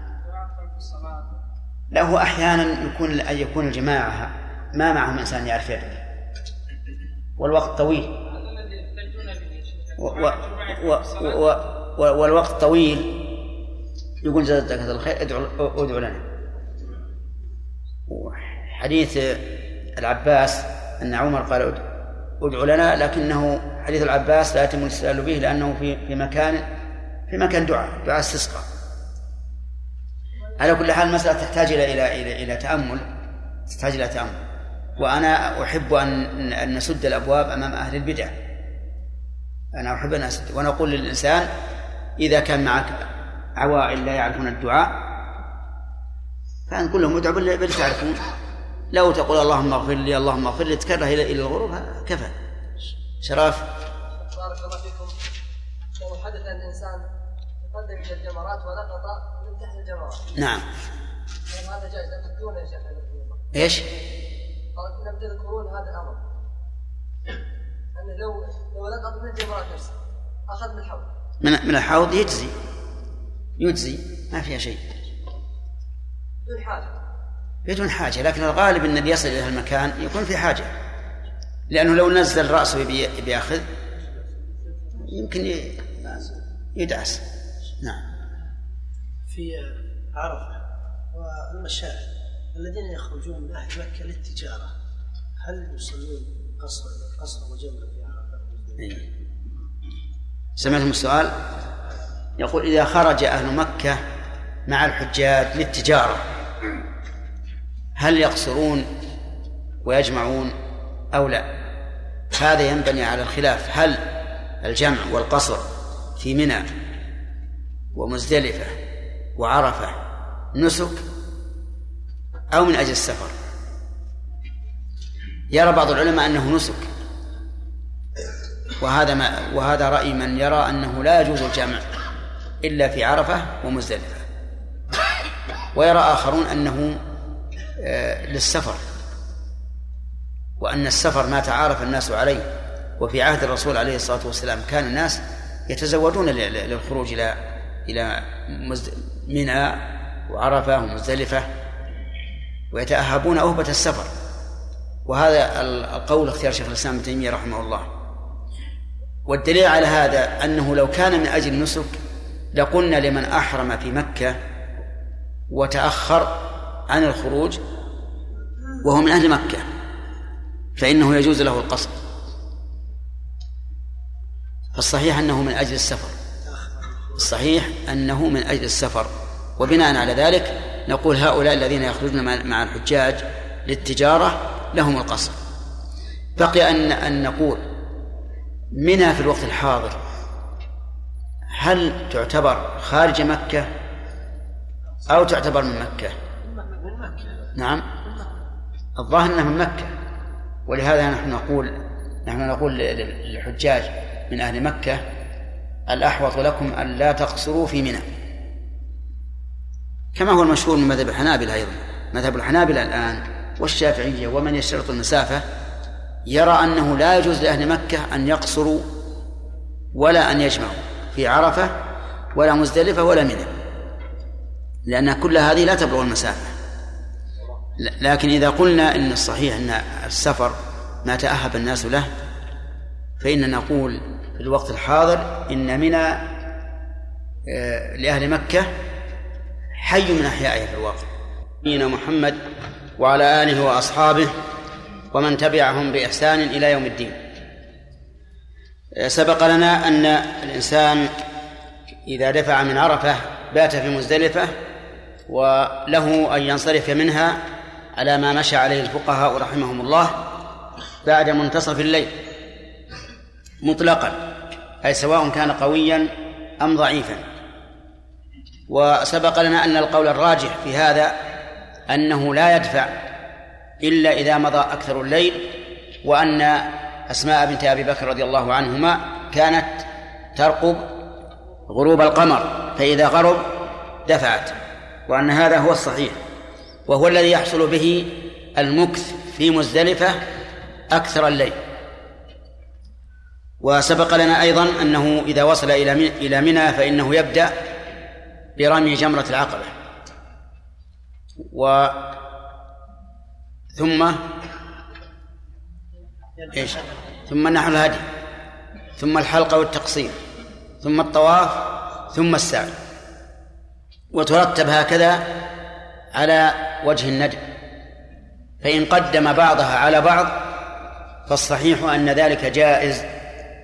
لا هو أحيانا يكون أن يكون الجماعة ما معهم إنسان يعرف يدعو. والوقت طويل. و و و و والوقت طويل. يقول جزاك الله الخير ادعو ادعو لنا. حديث العباس أن عمر قال ادعو لنا لكنه حديث العباس لا يتم الاستدلال به لأنه في في مكان في مكان دعاء دعاء استسقاء. على كل حال المسألة تحتاج إلى إلى إلى إلى تأمل تحتاج إلى تأمل. وأنا أحب أن أن نسد الأبواب أمام أهل البدع. أنا أحب أن أسد. وأنا أقول للإنسان إذا كان معك عوائل لا يعرفون الدعاء فأنت لهم ادعوا باللي تعرفون. لو تقول اللهم اغفر لي اللهم اغفر لي تكره إلى إلى الغروب كفى. شراف بارك الله فيكم. لو حدث أن الإنسان تقدم إلى الجمرات ولقط من تحت الجمرات. نعم. هذا جائز؟ دون يا شيخ. إيش؟ لم تذكرون هذا الامر انه لو لو لقط من الجمرات نفسها أخذ من الحوض. من من الحوض يجزي. يجزي. ما فيها شيء. بدون حاجة. بدون حاجة. لكن الغالب إن اللي يصل إلى المكان يكون في حاجة. لأنه لو نزل رأسه يبي بيأخذ يمكن يدعس. نعم. في عرفة. والمشاعر الذين يخرجون من أهل مكة للتجارة هل يصلون قصر قصر وجمع في عرفة؟ إيه. سمعتم السؤال؟ يقول إذا خرج أهل مكة مع الحجاج للتجارة هل يقصرون ويجمعون أو لا؟ هذا ينبني على الخلاف هل الجمع والقصر في منى ومزدلفة وعرفة نسك أو من أجل السفر. يرى بعض العلماء أنه نسك. وهذا ما وهذا رأي من يرى أنه لا يجوز الجمع إلا في عرفة ومزدلفة. ويرى آخرون أنه آه، للسفر. وأن السفر ما تعارف الناس عليه. وفي عهد الرسول عليه الصلاة والسلام كان الناس يتزودون للخروج إلى إلى منى وعرفة ومزدلفة. ويتأهبون أهبة السفر. وهذا القول اختيار شيخ الإسلام ابن تيمية رحمه الله. والدليل على هذا أنه لو كان من أجل النسك لقلنا لمن أحرم في مكة وتأخر عن الخروج وهو من أهل مكة فإنه يجوز له القصر فالصحيح أنه من أجل السفر. الصحيح أنه من أجل السفر. وبناء على ذلك نقول هؤلاء الذين يخرجون مع الحجاج للتجارة لهم القصر. بقي أن أن نقول منى في الوقت الحاضر هل تعتبر خارج مكة أو تعتبر من مكة؟ نعم. الظاهر أنها من مكة ولهذا نحن نقول نحن نقول للحجاج من أهل مكة الأحوط لكم أن لا تقصروا في منى. كما هو المشهور من مذهب الحنابلة أيضا. مذهب الحنابلة الآن والشافعية ومن يشترط المسافة يرى أنه لا يجوز لأهل مكة أن يقصروا ولا أن يجمعوا في عرفة ولا مزدلفة ولا منى لأن كل هذه لا تبلغ المسافة. لكن إذا قلنا إن الصحيح أن السفر ما تأهب الناس له فإننا نقول في الوقت الحاضر إن منى آه، لأهل مكة حي من أحيائه في الواقع. نبينا محمد وعلى آله وأصحابه ومن تبعهم بإحسان إلى يوم الدين. سبق لنا أن الإنسان إذا دفع من عرفة بات في مزدلفة وله أن ينصرف منها على ما مشى عليه الفقهاء رحمهم الله بعد منتصف الليل مطلقا أي سواء كان قويا أم ضعيفا. وسبق لنا أن القول الراجح في هذا أنه لا يدفع إلا إذا مضى أكثر الليل وأن أسماء بنت أبي بكر رضي الله عنهما كانت ترقب غروب القمر فإذا غرب دفعت وأن هذا هو الصحيح وهو الذي يحصل به المكث في مزدلفة أكثر الليل. وسبق لنا أيضا أنه إذا وصل إلى إلى منى فإنه يبدأ برمي جمرة العقبة. و ثم إيش؟ ثم نحر الهدي. ثم الحلقة والتقصير. ثم الطواف. ثم السعي. وترتب هكذا على وجه الندب. فإن قدم بعضها على بعض فالصحيح أن ذلك جائز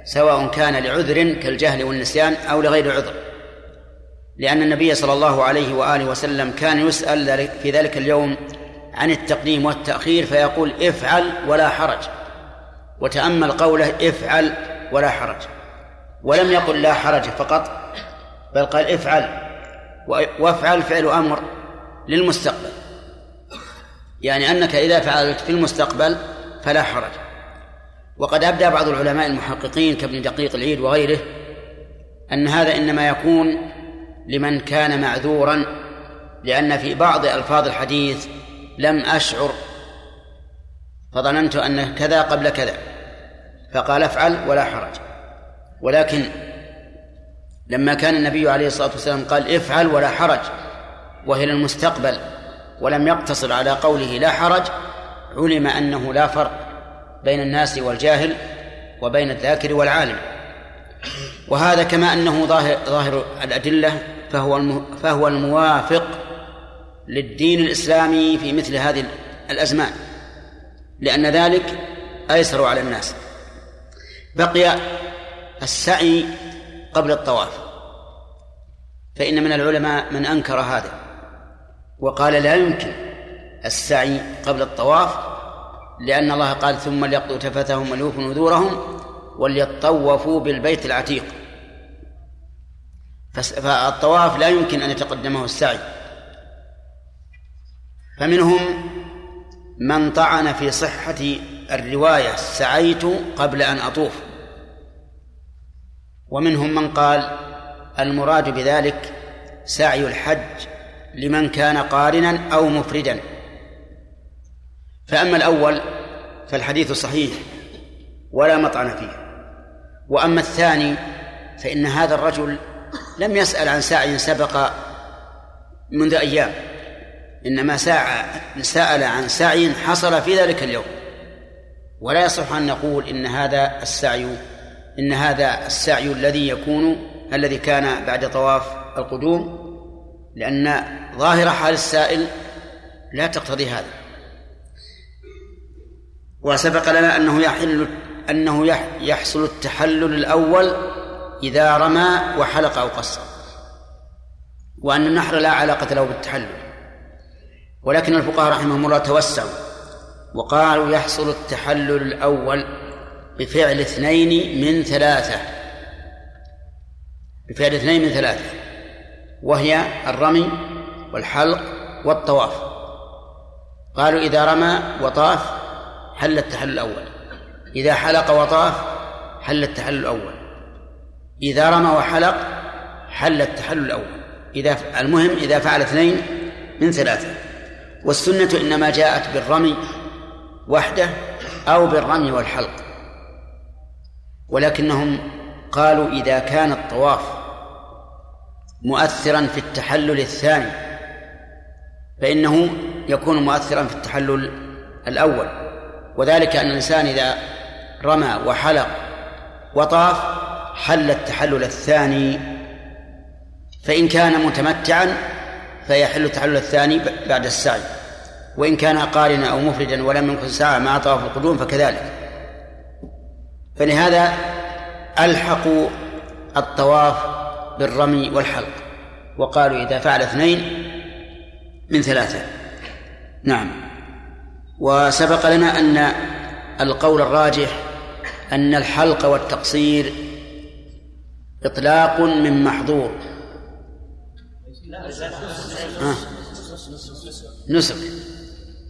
سواء كان لعذر كالجهل والنسيان أو لغير عذر. لأن النبي صلى الله عليه وآله وسلم كان يسأل في ذلك اليوم عن التقديم والتأخير فيقول افعل ولا حرج. وتأمل قوله افعل ولا حرج. ولم يقل لا حرج فقط بل قال افعل. وافعل فعل أمر للمستقبل. يعني أنك إذا فعلت في المستقبل فلا حرج. وقد أبدى بعض العلماء المحققين كابن دقيق العيد وغيره أن هذا إنما يكون لمن كان معذورا لأن في بعض ألفاظ الحديث لم أشعر فظننت أنه كذا قبل كذا فقال افعل ولا حرج. ولكن لما كان النبي عليه الصلاة والسلام قال افعل ولا حرج وهي للمستقبل ولم يقتصر على قوله لا حرج علم أنه لا فرق بين الناس والجاهل وبين الذاكر والعالم. وهذا كما أنه ظاهر, ظاهر الأدلة فهو فهو الموافق للدين الإسلامي في مثل هذه الأزمان لأن ذلك أيسر على الناس. بقي السعي قبل الطواف. فإن من العلماء من أنكر هذا وقال لا يمكن السعي قبل الطواف لأن الله قال ثم ليقضوا تفثهم وليوفوا نذورهم وليطوفوا بالبيت العتيق. فالطواف لا يمكن أن يتقدمه السعي. فمنهم من طعن في صحة الرواية سعيت قبل أن أطوف. ومنهم من قال المراد بذلك سعي الحج لمن كان قارنا أو مفردا. فأما الأول فالحديث صحيح ولا مطعن فيه. وأما الثاني فإن هذا الرجل لم يسأل عن سعي سبق منذ أيام إنما سأل عن سعي حصل في ذلك اليوم. ولا يصح أن نقول إن هذا السعي إن هذا السعي الذي يكون الذي كان بعد طواف القدوم لأن ظاهر حال السائل لا تقتضي هذا. وسبق لنا أنه يحل أنه يحصل التحلل الأول إذا رمى وحلق أو قصر. وأن النحر لا علاقة له بالتحلل. ولكن الفقهاء رحمهم الله توسعوا وقالوا يحصل التحلل الأول بفعل اثنين من ثلاثة. بفعل اثنين من ثلاثة. وهي الرمي والحلق والطواف. قالوا إذا رمى وطاف حل التحلل الأول. إذا حلق وطاف حل التحلل الأول. إذا رمى وحلق حل التحلل الأول. إذا المهم إذا فعل اثنين من ثلاثة. والسنة إنما جاءت بالرمي وحده أو بالرمي والحلق. ولكنهم قالوا إذا كان الطواف مؤثرا في التحلل الثاني فإنه يكون مؤثرا في التحلل الأول. وذلك أن الإنسان إذا رمى وحلق وطاف حل التحلل الثاني فإن كان متمتعا فيحل التحلل الثاني بعد السعي. وإن كان قارنا أو مفردا ولم يكن ساعة مع طواف القدوم فكذلك. فلهذا ألحقوا الطواف بالرمي والحلق. وقالوا إذا فعل اثنين من ثلاثة. نعم. وسبق لنا أن القول الراجح أن الحلق والتقصير إطلاق من محظور. آه. نسك.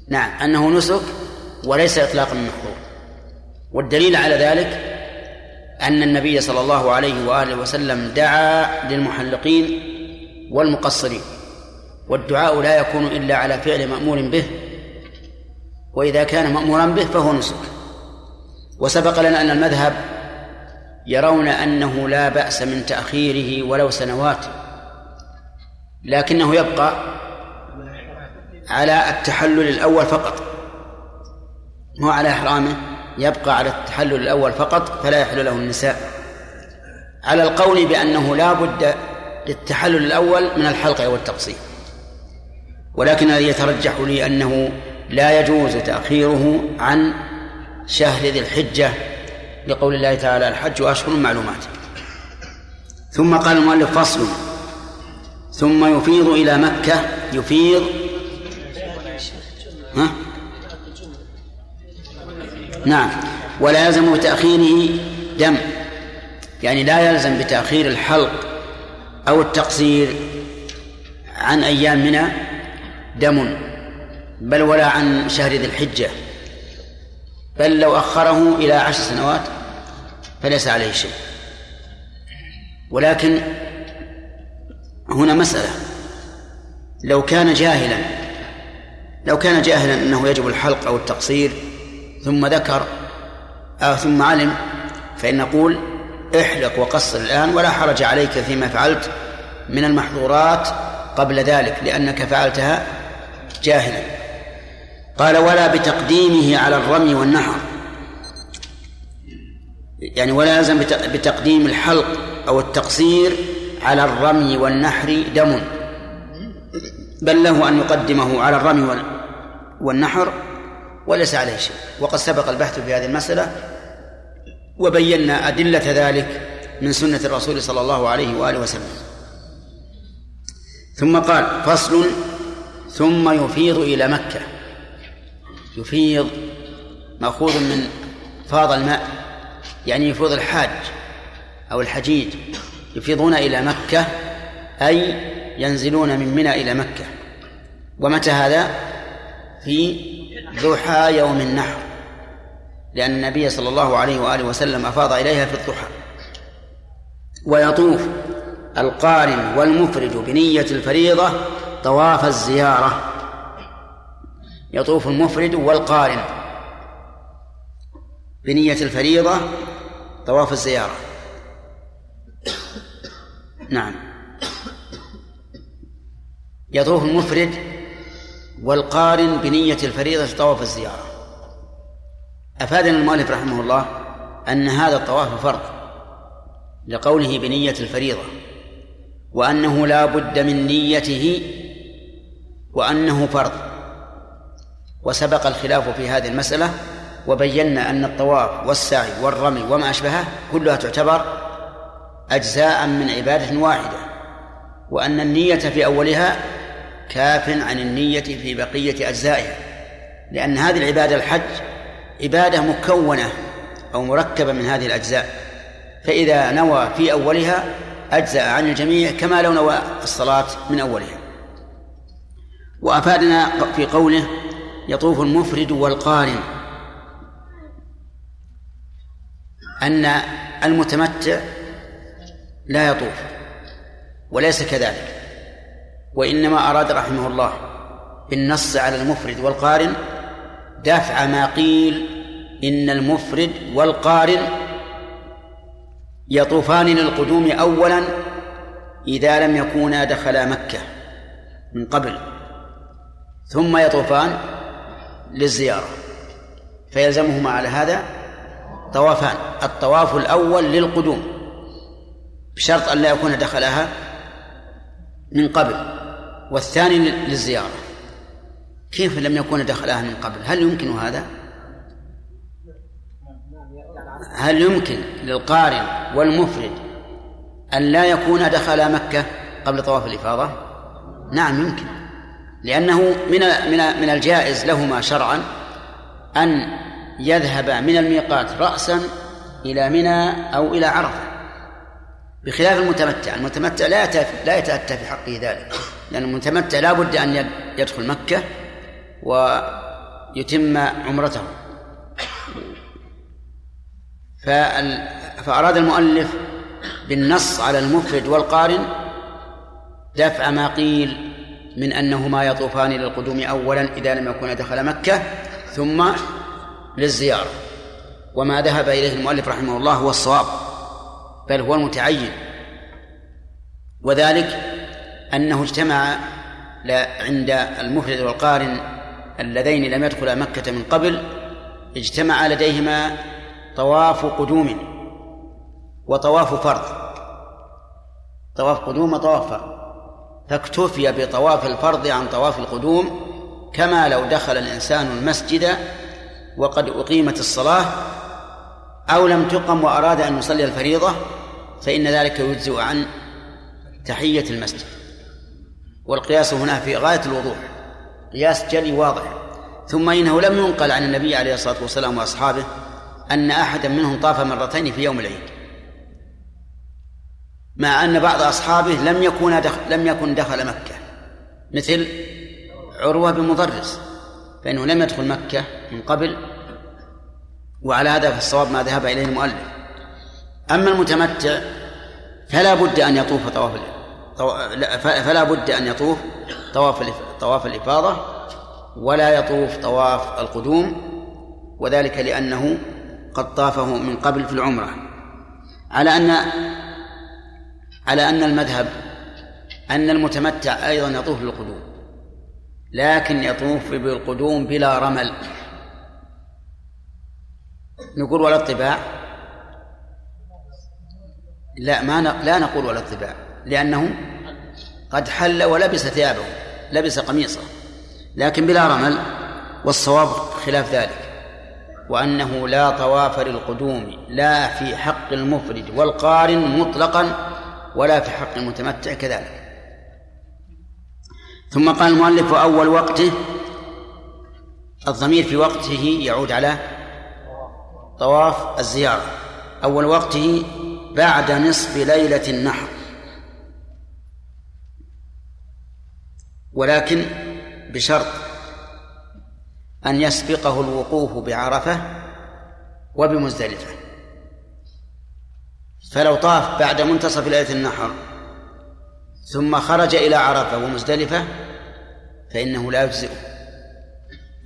نعم أنه نسك وليس إطلاقا من محظور. والدليل على ذلك أن النبي صلى الله عليه وآله وسلم دعا للمحلقين والمقصرين والدعاء لا يكون إلا على فعل مأمور به وإذا كان مأمورا به فهو نسك. وسبق لنا أن المذهب يرون أنه لا بأس من تأخيره ولو سنوات لكنه يبقى على التحلل الأول فقط مو على إحرامه يبقى على التحلل الأول فقط فلا يحل له النساء. على القول بأنه لا بد للتحلل الأول من الحلقة والتقصير ولكن الذي يترجح لي أنه لا يجوز تأخيره عن شهر ذي الحجة لقول الله تعالى الحج أشهر معلومات. ثم قال المؤلف فصل. ثم يفيض إلى مكة. يفيض. ها؟ نعم. ولا يلزم بتأخيره دم. يعني لا يلزم بتأخير الحلق أو التقصير عن أيام منى دم بل ولا عن شهر ذي الحجة. بل لو أخره إلى عشر سنوات فليس عليه شيء. ولكن هنا مسألة. لو كان جاهلا لو كان جاهلا أنه يجب الحلق أو التقصير ثم ذكر أو ثم علم فإن نقول احلق وقصر الآن ولا حرج عليك فيما فعلت من المحظورات قبل ذلك لأنك فعلتها جاهلا. قال ولا بتقديمه على الرمي والنحر. يعني ولا يلزم بتقديم الحلق أو التقصير على الرمي والنحر دم. بل له أن يقدمه على الرمي والنحر وليس عليه شيء. وقد سبق البحث في هذه المسألة وبينا أدلة ذلك من سنة الرسول صلى الله عليه وآله وسلم. ثم قال فصل ثم يفيض إلى مكة. يفيض مأخوذ من فاض الماء يعني يفيض الحاج أو الحجيج يفيضون إلى مكة أي ينزلون من منى إلى مكة. ومتى هذا؟ في ضحى يوم النحر لأن النبي صلى الله عليه وآله وسلم أفاض إليها في الضحى. ويطوف القارن والمفرد بنية الفريضة طواف الزيارة. يطوف المفرد والقارن. بنية الفريضة طواف الزيارة. نعم. يطوف المفرد والقارن بنية الفريضة طواف الزيارة. أفادنا المؤلف رحمه الله أن هذا الطواف فرض لقوله بنية الفريضة وأنه لا بد من نيته وأنه فرض. وسبق الخلاف في هذه المسألة وبينا أن الطواف والسعي والرمي وما أشبهه كلها تعتبر أجزاء من عبادة واحدة وأن النية في أولها كاف عن النية في بقية أجزائها لأن هذه العبادة الحج عبادة مكونة أو مركبة من هذه الأجزاء فإذا نوى في أولها أجزأ عن الجميع كما لو نوى الصلاة من أولها. وأفادنا في قوله يطوف المفرد والقارن. أن المتمتع لا يطوف وليس كذلك وإنما أراد رحمه الله بالنص على المفرد والقارن دفع ما قيل إن المفرد والقارن يطوفان للقدوم أولا إذا لم يكونا دخلا مكة من قبل ثم يطوفان للزيارة فيلزمهما على هذا طوافان. الطواف الأول للقدوم بشرط أن لا يكون دخلها من قبل والثاني للزيارة. كيف لم يكون دخلها من قبل؟ هل يمكن هذا؟ هل يمكن للقارن والمفرد أن لا يكون دخل مكة قبل طواف الإفاضة؟ نعم يمكن. لأنه من من من الجائز لهما شرعا أن يذهب من الميقات رأسا إلى منى أو إلى عرفة بخلاف المتمتع. المتمتع لا لا يتأتى في حقه ذلك لأن المتمتع لا بد أن يدخل مكة ويتم عمرته. فأراد المؤلف بالنص على المفرد والقارن دفع ما قيل من أنهما يطوفان للقدوم أولا إذا لم يكونا دخل مكة ثم للزيارة. وما ذهب إليه المؤلف رحمه الله هو الصواب بل هو المتعين. وذلك أنه اجتمع عند المفرد والقارن اللذين لم يدخلا مكة من قبل اجتمع لديهما طواف قدوم وطواف فرض. طواف قدوم وطواف فرض. فاكتفي بطواف الفرض عن طواف القدوم كما لو دخل الإنسان المسجد وقد أقيمت الصلاة أو لم تقم وأراد أن يصلي الفريضة فإن ذلك يجزئ عن تحية المسجد. والقياس هنا في غاية الوضوح قياس جلي واضح. ثم إنه لم ينقل عن النبي عليه الصلاة والسلام وأصحابه أن أحدا منهم طاف مرتين في يوم العيد. مع أن بعض أصحابه لم يكون دخل لم يكن دخل مكة. مثل عروة بن مضرس فإنه لم يدخل مكة من قبل وعلى هذا فالصواب ما ذهب إليه المؤلف. أما المتمتع فلا بد أن يطوف طواف فلا بد أن يطوف طواف طواف الإفاضة ولا يطوف طواف القدوم وذلك لأنه قد طافه من قبل في العمرة. على أن على أن المذهب أن المتمتع أيضا يطوف بالقدوم لكن يطوف بالقدوم بلا رمل. نقول ولا الطباع لا ما لا نقول ولا الطباع لأنه قد حل ولبس ثيابه لبس قميصه لكن بلا رمل والصواب خلاف ذلك وأنه لا طواف للقدوم لا في حق المفرد والقارن مطلقا ولا في حق المتمتع كذلك. ثم قال المؤلف أول وقته الضمير في وقته يعود على طواف الزيارة. أول وقته بعد نصف ليلة النحر. ولكن بشرط أن يسبقه الوقوف بعرفة وبمزدلفة. فلو طاف بعد منتصف ليلة النحر ثم خرج إلى عرفة ومزدلفة فإنه لا يجزئه.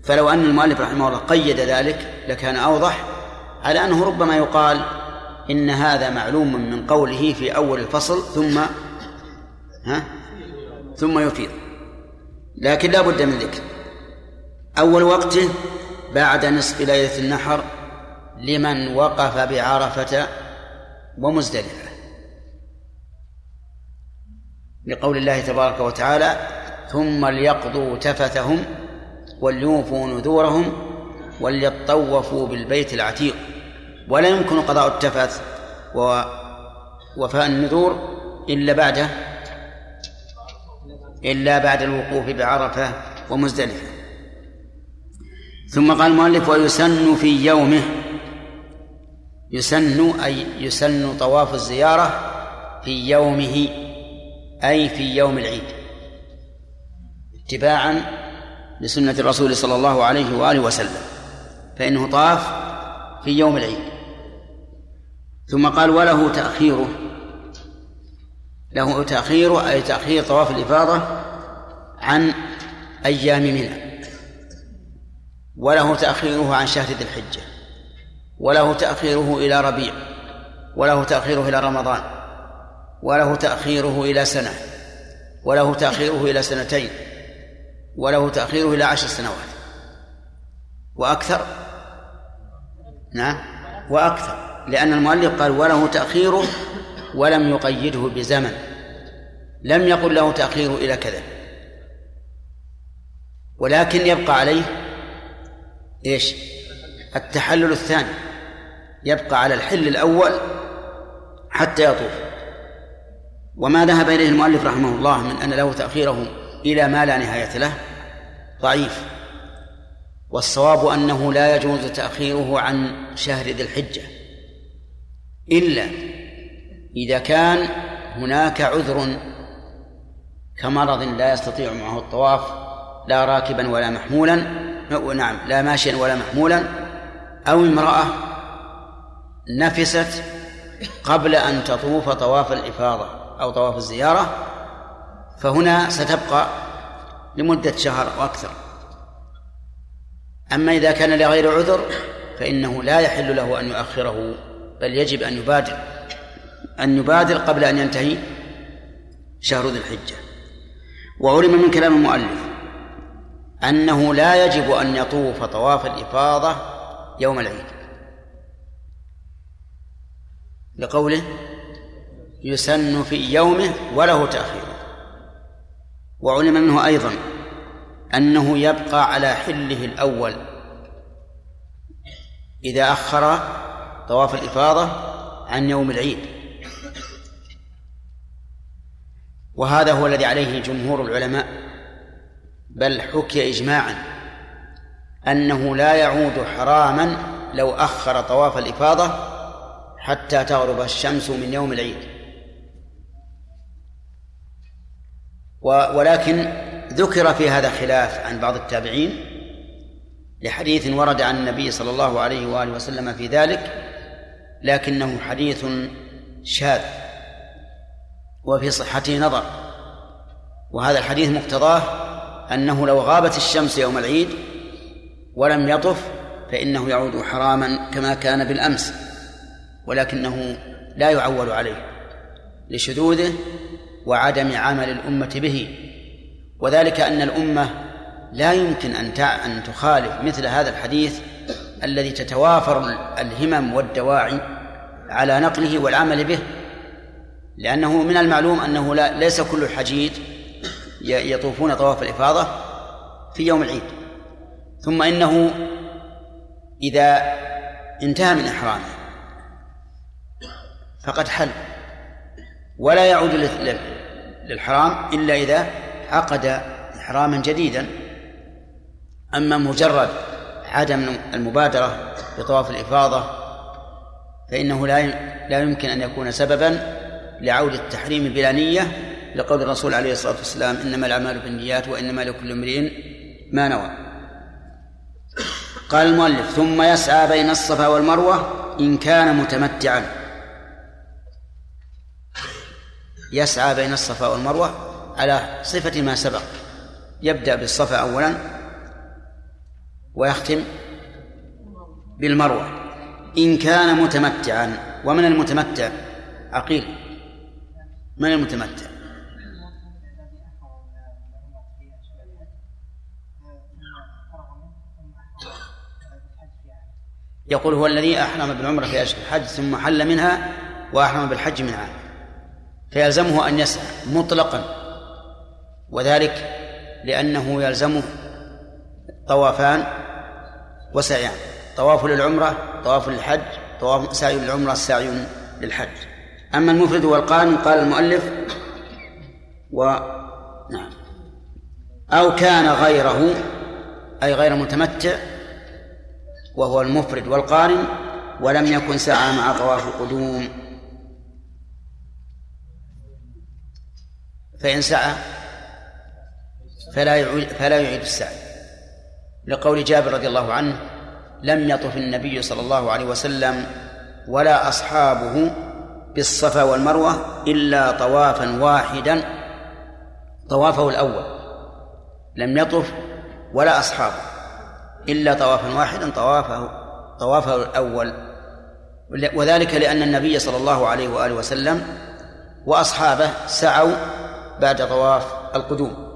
فلو أن المؤلف رحمه الله قيد ذلك لكان أوضح على أنه ربما يقال إن هذا معلوم من قوله في أول الفصل ثم ها؟ ثم يفيض. لكن لا بد من ذكر. أول وقته بعد نصف ليلة النحر لمن وقف بعرفة ومزدلفة. لقول الله تبارك وتعالى ثم ليقضوا تفثهم وليوفوا نذورهم وليطوفوا بالبيت العتيق ولا يمكن قضاء التفث ووفاء النذور إلا بعد إلا بعد الوقوف بعرفة ومزدلفة. ثم قال المؤلف ويسن في يومه يسن أي يسن طواف الزيارة في يومه أي في يوم العيد. اتباعا لسنة الرسول صلى الله عليه وآله وسلم فإنه طاف في يوم العيد. ثم قال وله تأخيره. له تأخيره أي تأخير طواف الإفاضة عن أيام منى. وله تأخيره عن شهر ذي الحجة. وله تأخيره إلى ربيع وله تأخيره إلى رمضان وله تأخيره إلى سنة وله تأخيره إلى سنتين وله تأخيره إلى عشر سنوات. وأكثر؟ نعم. وأكثر لأن المؤلف قال وله تأخيره ولم يقيده بزمن لم يقل له تأخيره إلى كذا. ولكن يبقى عليه إيش؟ التحلل الثاني. يبقى على الحل الأول حتى يطوف. وما ذهب إليه المؤلف رحمه الله من أن له تأخيره إلى ما لا نهاية له ضعيف. والصواب أنه لا يجوز تأخيره عن شهر ذي الحجة. إلا إذا كان هناك عذر كمرض لا يستطيع معه الطواف لا راكبا ولا محمولا نعم لا ماشيا ولا محمولا أو امرأة نفست قبل أن تطوف طواف الإفاضة أو طواف الزيارة فهنا ستبقى لمدة شهر وأكثر. أما إذا كان لغير عذر فإنه لا يحل له أن يؤخره بل يجب أن يبادر أن يبادر قبل أن ينتهي شهر ذي الحجة. وعلم من كلام المؤلف أنه لا يجب أن يطوف طواف الإفاضة يوم العيد. لقوله يسن في يومه وله تأخير. وعلم منه أيضا أنه يبقى على حله الأول. إذا أخر طواف الإفاضة عن يوم العيد. وهذا هو الذي عليه جمهور العلماء. بل حكي إجماعا أنه لا يعود حراما لو أخر طواف الإفاضة حتى تغرب الشمس من يوم العيد. ولكن ذكر في هذا خلاف عن بعض التابعين لحديث ورد عن النبي صلى الله عليه وآله وسلم في ذلك لكنه حديث شاذ وفي صحته نظر. وهذا الحديث مقتضاه أنه لو غابت الشمس يوم العيد ولم يطف فإنه يعود حراما كما كان بالأمس. ولكنه لا يعول عليه لشذوذه وعدم عمل الأمة به. وذلك أن الأمة لا يمكن أن أن تخالف مثل هذا الحديث الذي تتوافر الهمم والدواعي على نقله والعمل به لأنه من المعلوم أنه لا ليس كل الحجيج يطوفون طواف الإفاضة في يوم العيد. ثم إنه إذا انتهى من إحرامه فقد حل. ولا يعود للحرام إلا إذا عقد إحراما جديدا. أما مجرد عدم المبادرة بطواف الإفاضة فإنه لا لا يمكن أن يكون سببا لعود التحريم بلا نية لقول الرسول عليه الصلاة والسلام إنما الأعمال بالنيات وإنما لكل امرئ ما نوى. قال المؤلف ثم يسعى بين الصفا والمروة إن كان متمتعا. يسعى بين الصفا والمروة على صفة ما سبق. يبدأ بالصفا أولا ويختم بالمروة. إن كان متمتعا ومن المتمتع؟ عقيل. من المتمتع؟ يقول هو الذي أحرم بالعمرة في أشهر الحج ثم حل منها وأحرم بالحج من عام. فيلزمه أن يسعى مطلقا وذلك لأنه يلزمه طوافان وسعيان طواف للعمرة طواف للحج طواف سعي للعمرة سعي للحج. أما المفرد والقارن قال المؤلف و نعم. أو كان غيره أي غير متمتع وهو المفرد والقارن ولم يكن سعى مع طواف القدوم. فإن سعى فلا يعيد فلا يعيد السعي. لقول جابر رضي الله عنه لم يطف النبي صلى الله عليه وسلم ولا أصحابه بالصفا والمروة إلا طوافا واحدا طوافه الأول. لم يطف ولا أصحابه إلا طوافا واحدا طوافه طوافه الأول. وذلك لأن النبي صلى الله عليه وآله وسلم وأصحابه سعوا بعد طواف القدوم.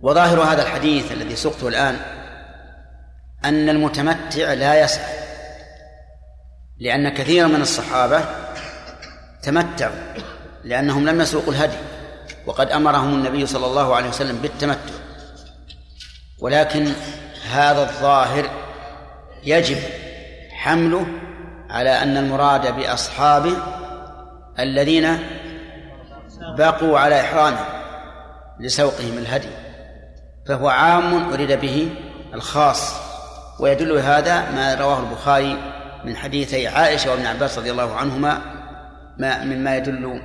وظاهر هذا الحديث الذي سقته الآن أن المتمتع لا يسعى لأن كثيرا من الصحابة تمتعوا لأنهم لم يسوقوا الهدي وقد أمرهم النبي صلى الله عليه وسلم بالتمتع. ولكن هذا الظاهر يجب حمله على أن المراد بأصحابه الذين بقوا على إحرامهم لسوقهم الهدي فهو عام أريد به الخاص ويدل هذا ما رواه البخاري من حديثي عائشة وابن عباس رضي الله عنهما ما مما يدل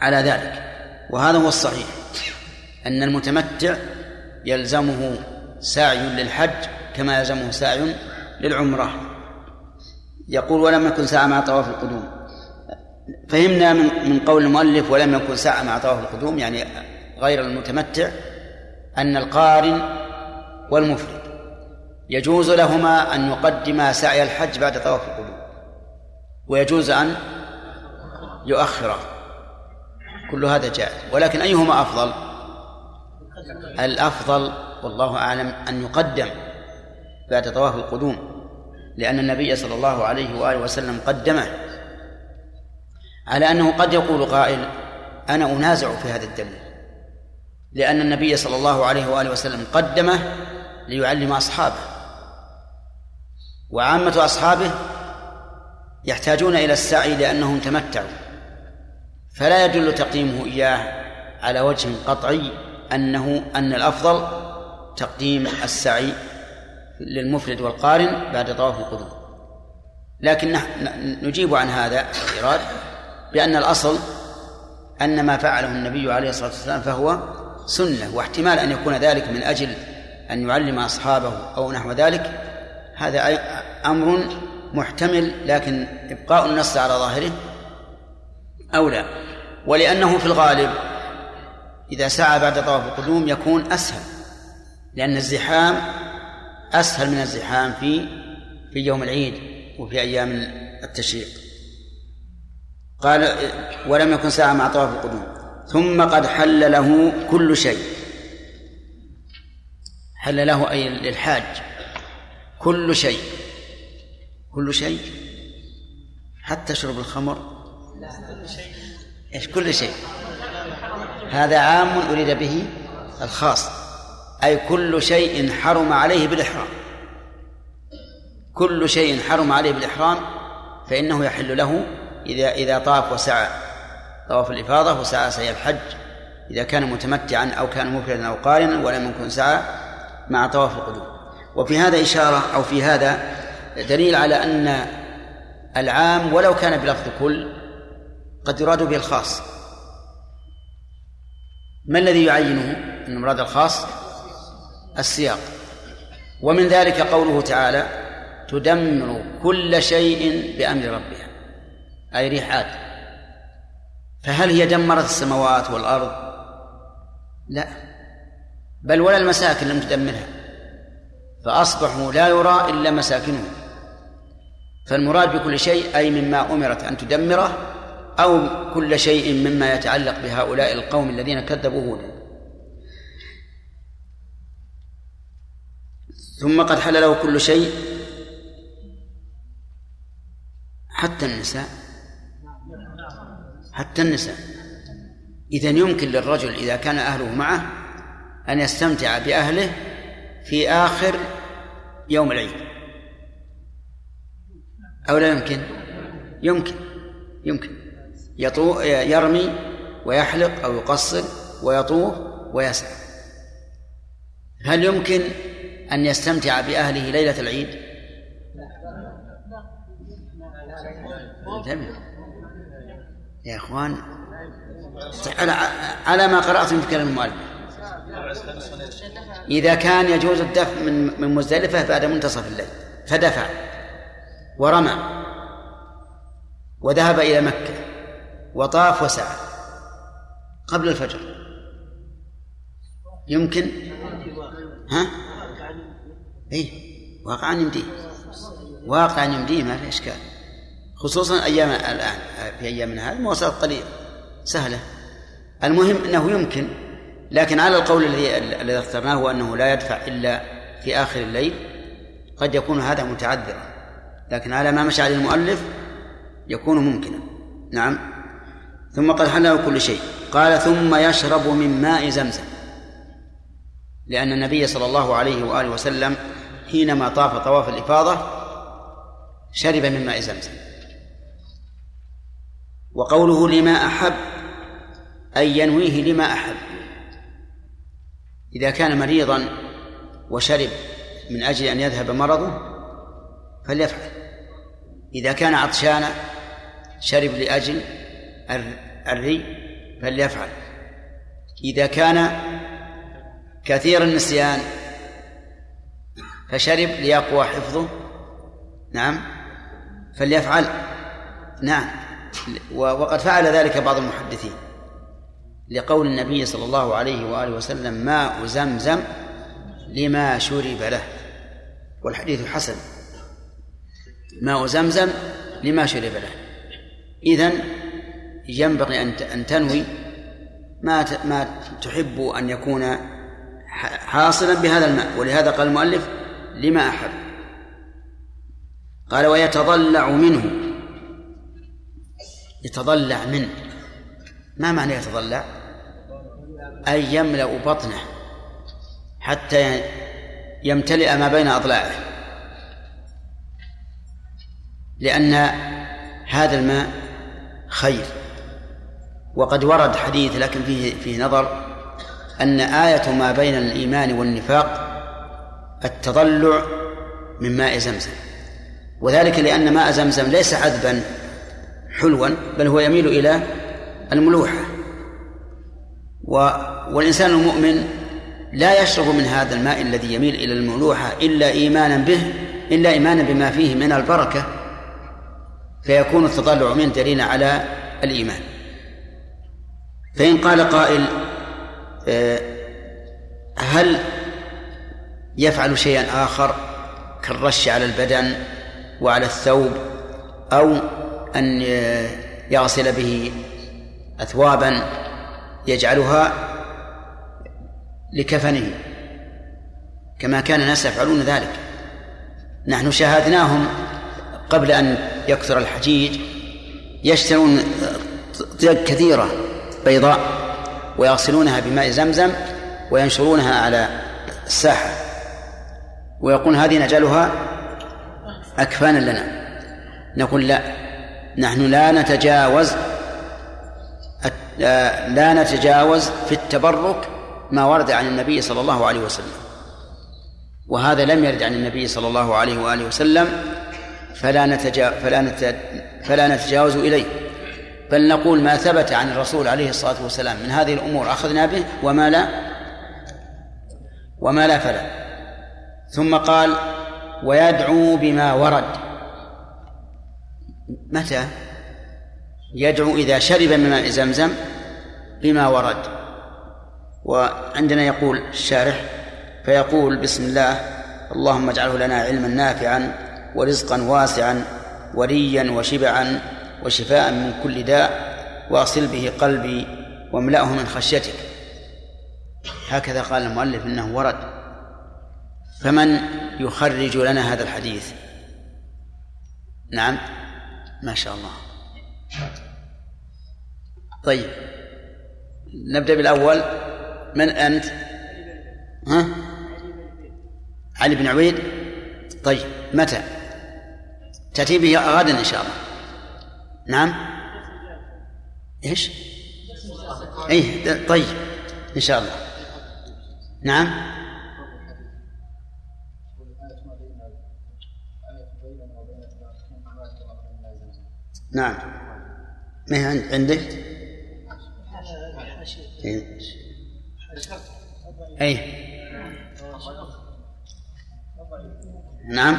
على ذلك. وهذا هو الصحيح أن المتمتع يلزمه سعي للحج كما يلزمه سعي للعمرة. يقول ولم يكن سعى مع طواف القدوم فهمنا من من قول المؤلف ولم يكن سعى مع طواف القدوم يعني غير المتمتع أن القارن والمفرد يجوز لهما أن يقدما سعي الحج بعد طواف القدوم ويجوز أن يؤخره كل هذا جائز. ولكن أيهما أفضل؟ الأفضل والله أعلم أن يقدم بعد طواف القدوم لأن النبي صلى الله عليه وآله وسلم قدمه. على أنه قد يقول قائل أنا أنازع في هذا الدليل لأن النبي صلى الله عليه وآله وسلم قدمه ليعلم أصحابه. وعامة أصحابه يحتاجون إلى السعي لأنهم تمتعوا. فلا يدل تقديمه إياه على وجه قطعي أنه أن الأفضل تقديم السعي للمفرد والقارن بعد طواف القدوم لكن نجيب عن هذا الإيراد بأن الأصل أن ما فعله النبي عليه الصلاة والسلام فهو سنة واحتمال أن يكون ذلك من أجل أن يعلم أصحابه أو نحو ذلك هذا أمر محتمل لكن إبقاء النص على ظاهره أولى. ولأنه في الغالب إذا سعى بعد طواف القدوم يكون أسهل لأن الزحام أسهل من الزحام في في يوم العيد وفي أيام التشريق. قال ولم يكن ساعة مع طواف القدوم. ثم قد حل له كل شيء. حل له أي للحاج كل شيء. كل شيء؟ حتى شرب الخمر؟ إيش كل شيء؟ هذا عام أريد به الخاص. أي كل شيء حرم عليه بالإحرام. كل شيء حرم عليه بالإحرام فإنه يحل له إذا إذا طاف وسعى. طواف الإفاضة وسعى سعي الحج. إذا كان متمتعا أو كان مفردا أو قارنا ولم يكن سعى مع طواف القدوم. وفي هذا إشارة أو في هذا دليل على أن العام ولو كان بلفظ كل قد يراد به الخاص. ما الذي يعينه أن مراد الخاص؟ السياق. ومن ذلك قوله تعالى تدمر كل شيء بأمر ربها أي ريحات. فهل هي دمرت السماوات والأرض؟ لا. بل ولا المساكن لم تدمرها. فأصبحوا لا يرى إلا مساكنهم. فالمراد بكل شيء أي مما أمرت أن تدمره أو كل شيء مما يتعلق بهؤلاء القوم الذين كذبوا هودا. ثم قد حل له كل شيء حتى النساء. حتى النساء. إذا يمكن للرجل إذا كان أهله معه أن يستمتع بأهله في آخر يوم العيد. أو لا يمكن؟ يمكن. يمكن. يطوف يرمي ويحلق أو يقصر ويطوف ويسعى. هل يمكن أن يستمتع بأهله ليلة العيد؟ انتبه. يا إخوان. على على ما قرأتم في كلام المؤلف. إذا كان يجوز الدفع من من مزدلفة بعد منتصف الليل. فدفع ورمى وذهب إلى مكة وطاف وسعى قبل الفجر. يمكن؟ ها؟ اي واقعا يمديه. واقعا يمديه ما في إشكال. خصوصا أيام الآن في أيامنا هذه مواصلات قليلة سهلة. المهم أنه يمكن لكن على القول الذي الذي اخترناه أنه لا يدفع إلا في آخر الليل قد يكون هذا متعذرا. لكن على ما مشى عليه المؤلف يكون ممكنا. نعم. ثم قد حله كل شيء. قال ثم يشرب من ماء زمزم. لأن النبي صلى الله عليه وآله وسلم حينما طاف طواف الإفاضة شرب من ماء زمزم. وقوله لما أحب أي ينويه لما أحب. إذا كان مريضا وشرب من أجل أن يذهب مرضه فليفعل. إذا كان عطشانا شرب لأجل الري فليفعل. إذا كان كثير النسيان فشرب ليقوى حفظه نعم فليفعل. نعم. وقد فعل ذلك بعض المحدثين لقول النبي صلى الله عليه وآله وسلم ماء زمزم لما شرب له والحديث حسن. ماء زمزم لما شرب له. إذن ينبغي أن تنوي ما ما تحب أن يكون حاصلا بهذا الماء ولهذا قال المؤلف لما أحب. قال ويتضلع منه. يتضلع منه. ما معنى يتضلع؟ أي يملأ بطنه حتى يمتلئ ما بين أضلاعه. لأن هذا الماء خير. وقد ورد حديث لكن فيه فيه نظر أن آية ما بين الإيمان والنفاق التضلع من ماء زمزم. وذلك لأن ماء زمزم ليس عذبا حلوا بل هو يميل إلى الملوحة. و والإنسان المؤمن لا يشرب من هذا الماء الذي يميل إلى الملوحة إلا إيمانا به إلا إيمانا بما فيه من البركة فيكون التضلع منه دليلا على الإيمان. فإن قال قائل آه، هل يفعل شيئا آخر كالرش على البدن وعلى الثوب أو أن يغسل به أثوابا يجعلها لكفنه كما كان الناس يفعلون ذلك. نحن شاهدناهم قبل أن يكثر الحجيج يشترون طيق كثيرة بيضاء ويغسلونها بماء زمزم وينشرونها على الساحة. ويقول هذه نجعلها أكفانا لنا. نقول لا نحن لا نتجاوز لا نتجاوز في التبرك ما ورد عن النبي صلى الله عليه وسلم. وهذا لم يرد عن النبي صلى الله عليه وآله وسلم فلا نتجا فلا فلا نتجاوز إليه. بل نقول ما ثبت عن الرسول عليه الصلاة والسلام من هذه الأمور أخذنا به وما لا وما لا فلا. ثم قال ويدعو بما ورد. متى؟ يدعو إذا شرب من ماء زمزم بما ورد. وعندنا يقول الشارح فيقول بسم الله اللهم اجعله لنا علما نافعا ورزقا واسعا وريا وشبعا وشفاء من كل داء واغسل به قلبي واملأه من خشيتك. هكذا قال المؤلف إنه ورد. فمن يخرج لنا هذا الحديث؟ نعم. ما شاء الله. طيب. نبدأ بالأول. من أنت؟ ها؟ علي بن عبيد. طيب. متى؟ تأتي به غدا إن شاء الله. نعم. إيش؟ إيه طيب. إن شاء الله. نعم. نعم. ما هي عند- عندك؟ أي نعم.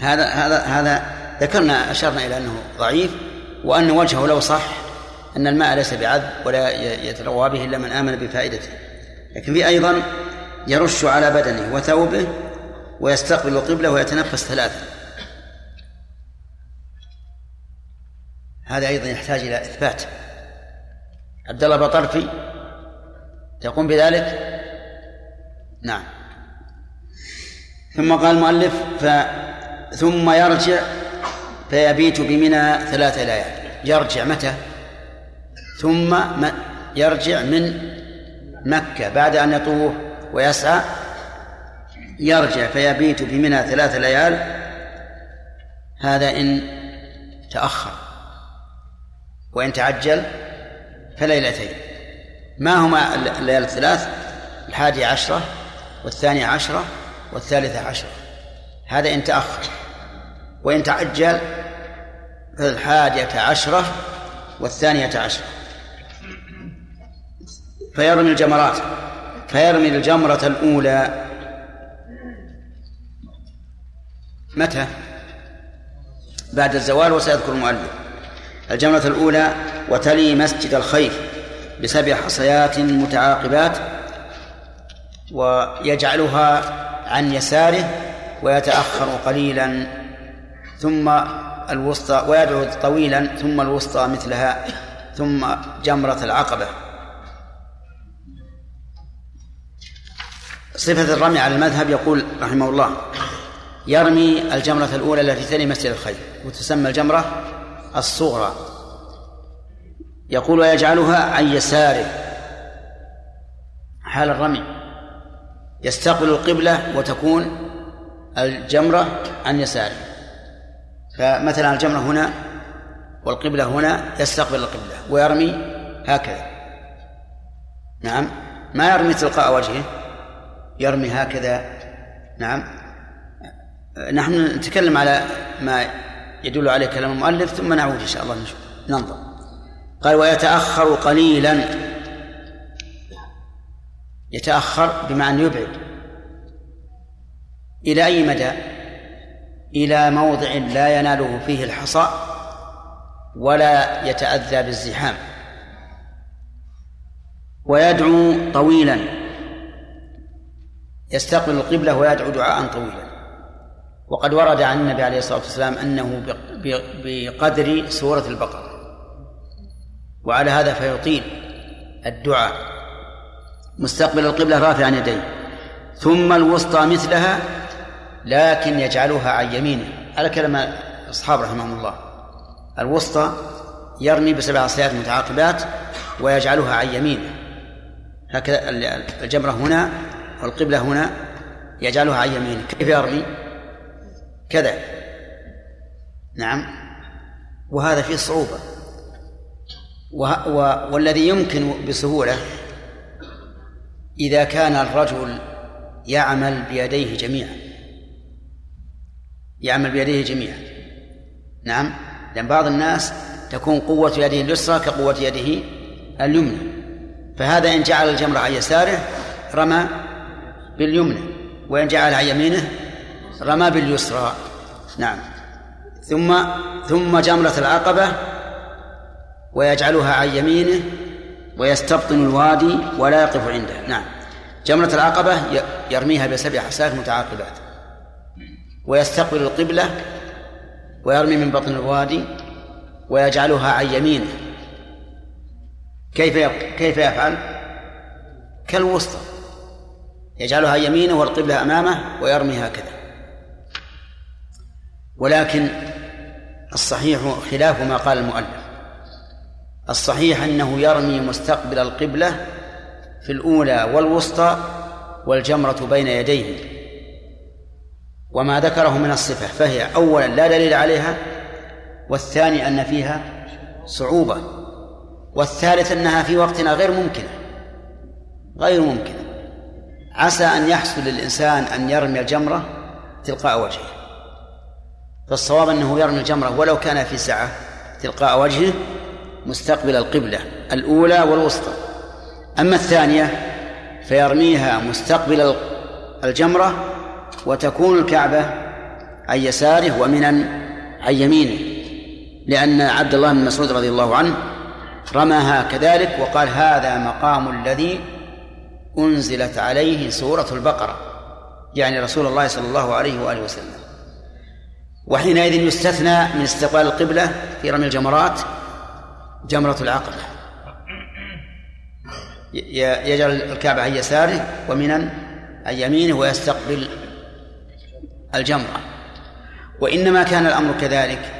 هذا هذا هذا ذكرنا أشرنا إلى أنه ضعيف وأن وجهه لو صح أن الماء ليس بعذب ولا ي- يتروى به إلا من آمن بفائدته. لكن في أيضا يرش على بدنه وثوبه ويستقبل القبلة ويتنفس ثلاثا. هذا أيضا يحتاج إلى إثبات. عبد الله بطرفي تقوم بذلك؟ نعم. ثم قال المؤلف ف ثم يرجع فيبيت بمنى ثلاثة ليال. يرجع متى؟ ثم يرجع من مكة بعد أن يطوف ويسعى. يرجع فيبيت بمنى ثلاث ليال. هذا إن تأخر. وإن تعجل فليلتين. ما هما الليالي الثلاث؟ الحادي عشرة والثانية عشرة والثالثة عشرة. هذا إن تأخر. وإن تعجل فالحادية عشرة والثانية عشرة. فيرمي الجمرات. فيرمي الجمرة الأولى. متى؟ بعد الزوال وسيذكر المؤلف. الجمرة الأولى وتلي مسجد الخيف بسبع حصيات متعاقبات ويجعلها عن يساره ويتأخر قليلا ثم الوسطى ويدعو طويلا ثم الوسطى مثلها ثم جمرة العقبة. صفة الرمي على المذهب يقول رحمه الله يرمي الجمرة الأولى التي تلي مسجد الخير وتسمى الجمرة الصغرى. يقول ويجعلها عن يساره. حال الرمي. يستقبل القبلة وتكون الجمرة عن يساره. فمثلا الجمرة هنا والقبلة هنا يستقبل القبلة ويرمي هكذا. نعم. ما يرمي تلقاء وجهه؟ يرمي هكذا. نعم. نحن نتكلم على ما يدل عليه كلام المؤلف ثم نعود إن شاء الله نشوف. ننظر. قال ويتأخر قليلا. يتأخر بمعنى يبعد. إلى أي مدى؟ إلى موضع لا يناله فيه الحصى ولا يتأذى بالزحام. ويدعو طويلا. يستقبل القبلة ويدعو دعاء طويلا. وقد ورد عن النبي عليه الصلاة والسلام أنه بقدر سورة البقرة. وعلى هذا فيطيل الدعاء. مستقبل القبلة رافعا يديه. ثم الوسطى مثلها لكن يجعلها عن يمينه. على كلام أصحاب رحمهم الله. الوسطى يرمي بسبع عصيات متعاقبات ويجعلها عن يمينه. هكذا الجمرة هنا والقبلة هنا يجعلها عن يمينه. كيف يرمي؟ كذا. نعم. وهذا فيه صعوبة. والذي يمكن بسهولة إذا كان الرجل يعمل بيديه جميعا. يعمل بيديه جميعا. نعم. لأن بعض الناس تكون قوة يده اليسرى كقوة يده اليمنى. فهذا إن جعل الجمرة عن يساره رمى باليمنى وإن جعل عن يمينه رمى باليسرى. نعم. ثم ثم جمرة العقبة ويجعلها عن يمينه ويستبطن الوادي ولا يقف عنده. نعم. جمرة العقبة يرميها بسبع حسات متعاقبات. ويستقبل القبلة ويرمي من بطن الوادي ويجعلها عن يمينه. كيف كيف يفعل؟ كالوسطى. يجعلها يمينه والقبلة أمامه ويرمي هكذا ولكن الصحيح خلاف ما قال المؤلف. الصحيح أنه يرمي مستقبل القبلة في الأولى والوسطى والجمرة بين يديه. وما ذكره من الصفة فهي أولا لا دليل عليها والثاني أن فيها صعوبة والثالث أنها في وقتنا غير ممكنة غير ممكن عسى أن يحصل للإنسان أن يرمي الجمرة تلقاء وجهه. فالصواب أنه يرمي الجمرة ولو كان في سعة تلقاء وجهه مستقبل القبلة الأولى والوسطى. أما الثانية فيرميها مستقبل الجمرة وتكون الكعبة عن يساره ومنا عن يمينه لأن عبد الله بن مسعود رضي الله عنه رماها كذلك وقال هذا مقام الذي أنزلت عليه سورة البقرة يعني رسول الله صلى الله عليه وآله وسلم. وحينئذ يستثنى من استقبال القبلة في رمي الجمرات جمرة العقبة. يجعل الكعبة عن يساره ومنا عن يمينه ويستقبل الجمرة. وإنما كان الأمر كذلك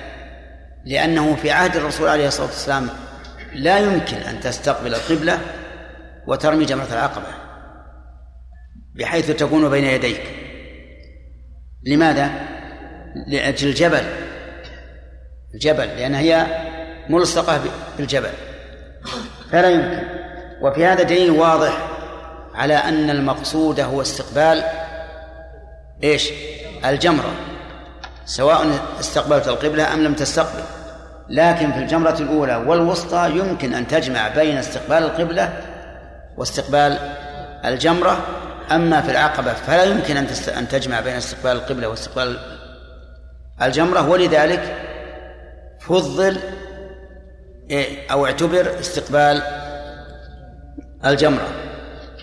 لأنه في عهد الرسول عليه الصلاة والسلام لا يمكن أن تستقبل القبلة وترمي جمرة العقبة بحيث تكون بين يديك. لماذا؟ لأجل الجبل. الجبل لأن هي ملصقة بالجبل. فلا يمكن. وفي هذا دليل واضح على أن المقصود هو استقبال إيش؟ الجمرة. سواء استقبلت القبلة أم لم تستقبل. لكن في الجمرة الأولى والوسطى يمكن أن تجمع بين استقبال القبلة واستقبال الجمرة. أما في العقبة فلا يمكن أن تجمع بين استقبال القبلة واستقبال الجمرة ولذلك فضل إيه، أو اعتبر استقبال الجمرة.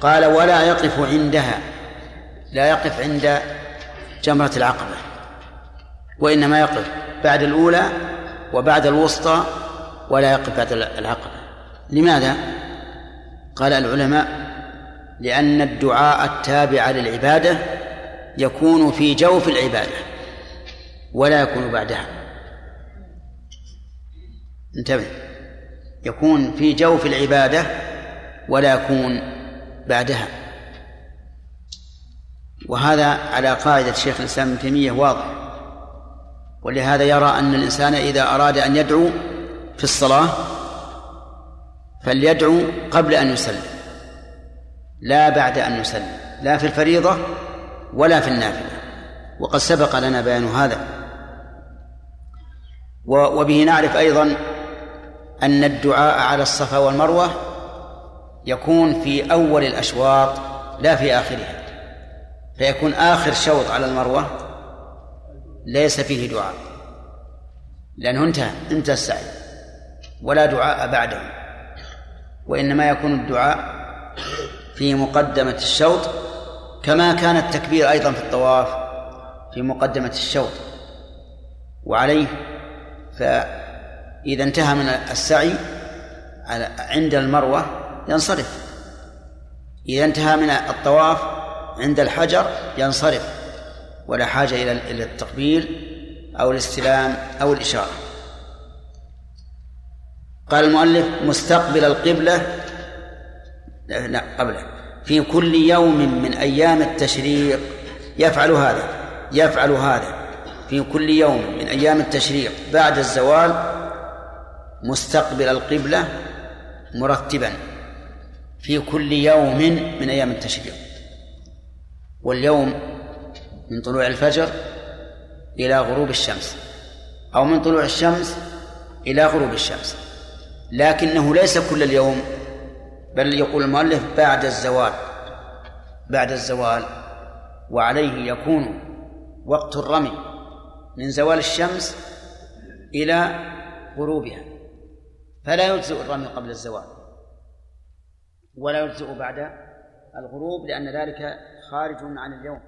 قال ولا يقف عندها لا يقف عند جمرة العقبة وإنما يقف بعد الأولى وبعد الوسطى ولا يقف بعد العقبة. لماذا؟ قال العلماء لأن الدعاء التابع للعبادة يكون في جوف العبادة. ولا يكون بعدها. انتبه. يكون في جوف العبادة ولا يكون بعدها. وهذا على قاعدة شيخ الإسلام ابن تيمية واضح. ولهذا يرى أن الإنسان إذا أراد أن يدعو في الصلاة فليدعو قبل أن يسلم لا بعد أن يسلم لا في الفريضة ولا في النافلة. وقد سبق لنا بيان هذا. وبه نعرف أيضا أن الدعاء على الصفا والمروة يكون في أول الأشواط لا في آخرها. فيكون آخر شوط على المروة ليس فيه دعاء. لأنه انتهى انتهى السعي. ولا دعاء بعده. وإنما يكون الدعاء في مقدمة الشوط كما كان التكبير أيضا في الطواف في مقدمة الشوط. وعليه فإذا انتهى من السعي عند المروة ينصرف. إذا انتهى من الطواف عند الحجر ينصرف. ولا حاجة إلى التقبيل أو الاستلام أو الإشارة. قال المؤلف مستقبل القبلة لا قبله. في كل يوم من أيام التشريق يفعل هذا يفعل هذا. في كل يوم من أيام التشريق بعد الزوال مستقبل القبلة مرتبا في كل يوم من أيام التشريق. واليوم من طلوع الفجر إلى غروب الشمس أو من طلوع الشمس إلى غروب الشمس. لكنه ليس كل اليوم بل يقول المؤلف بعد الزوال بعد الزوال وعليه يكون وقت الرمي. من زوال الشمس إلى غروبها. فلا يجزئ الرمي قبل الزوال ولا يجزئ بعد الغروب لأن ذلك خارج عن اليوم.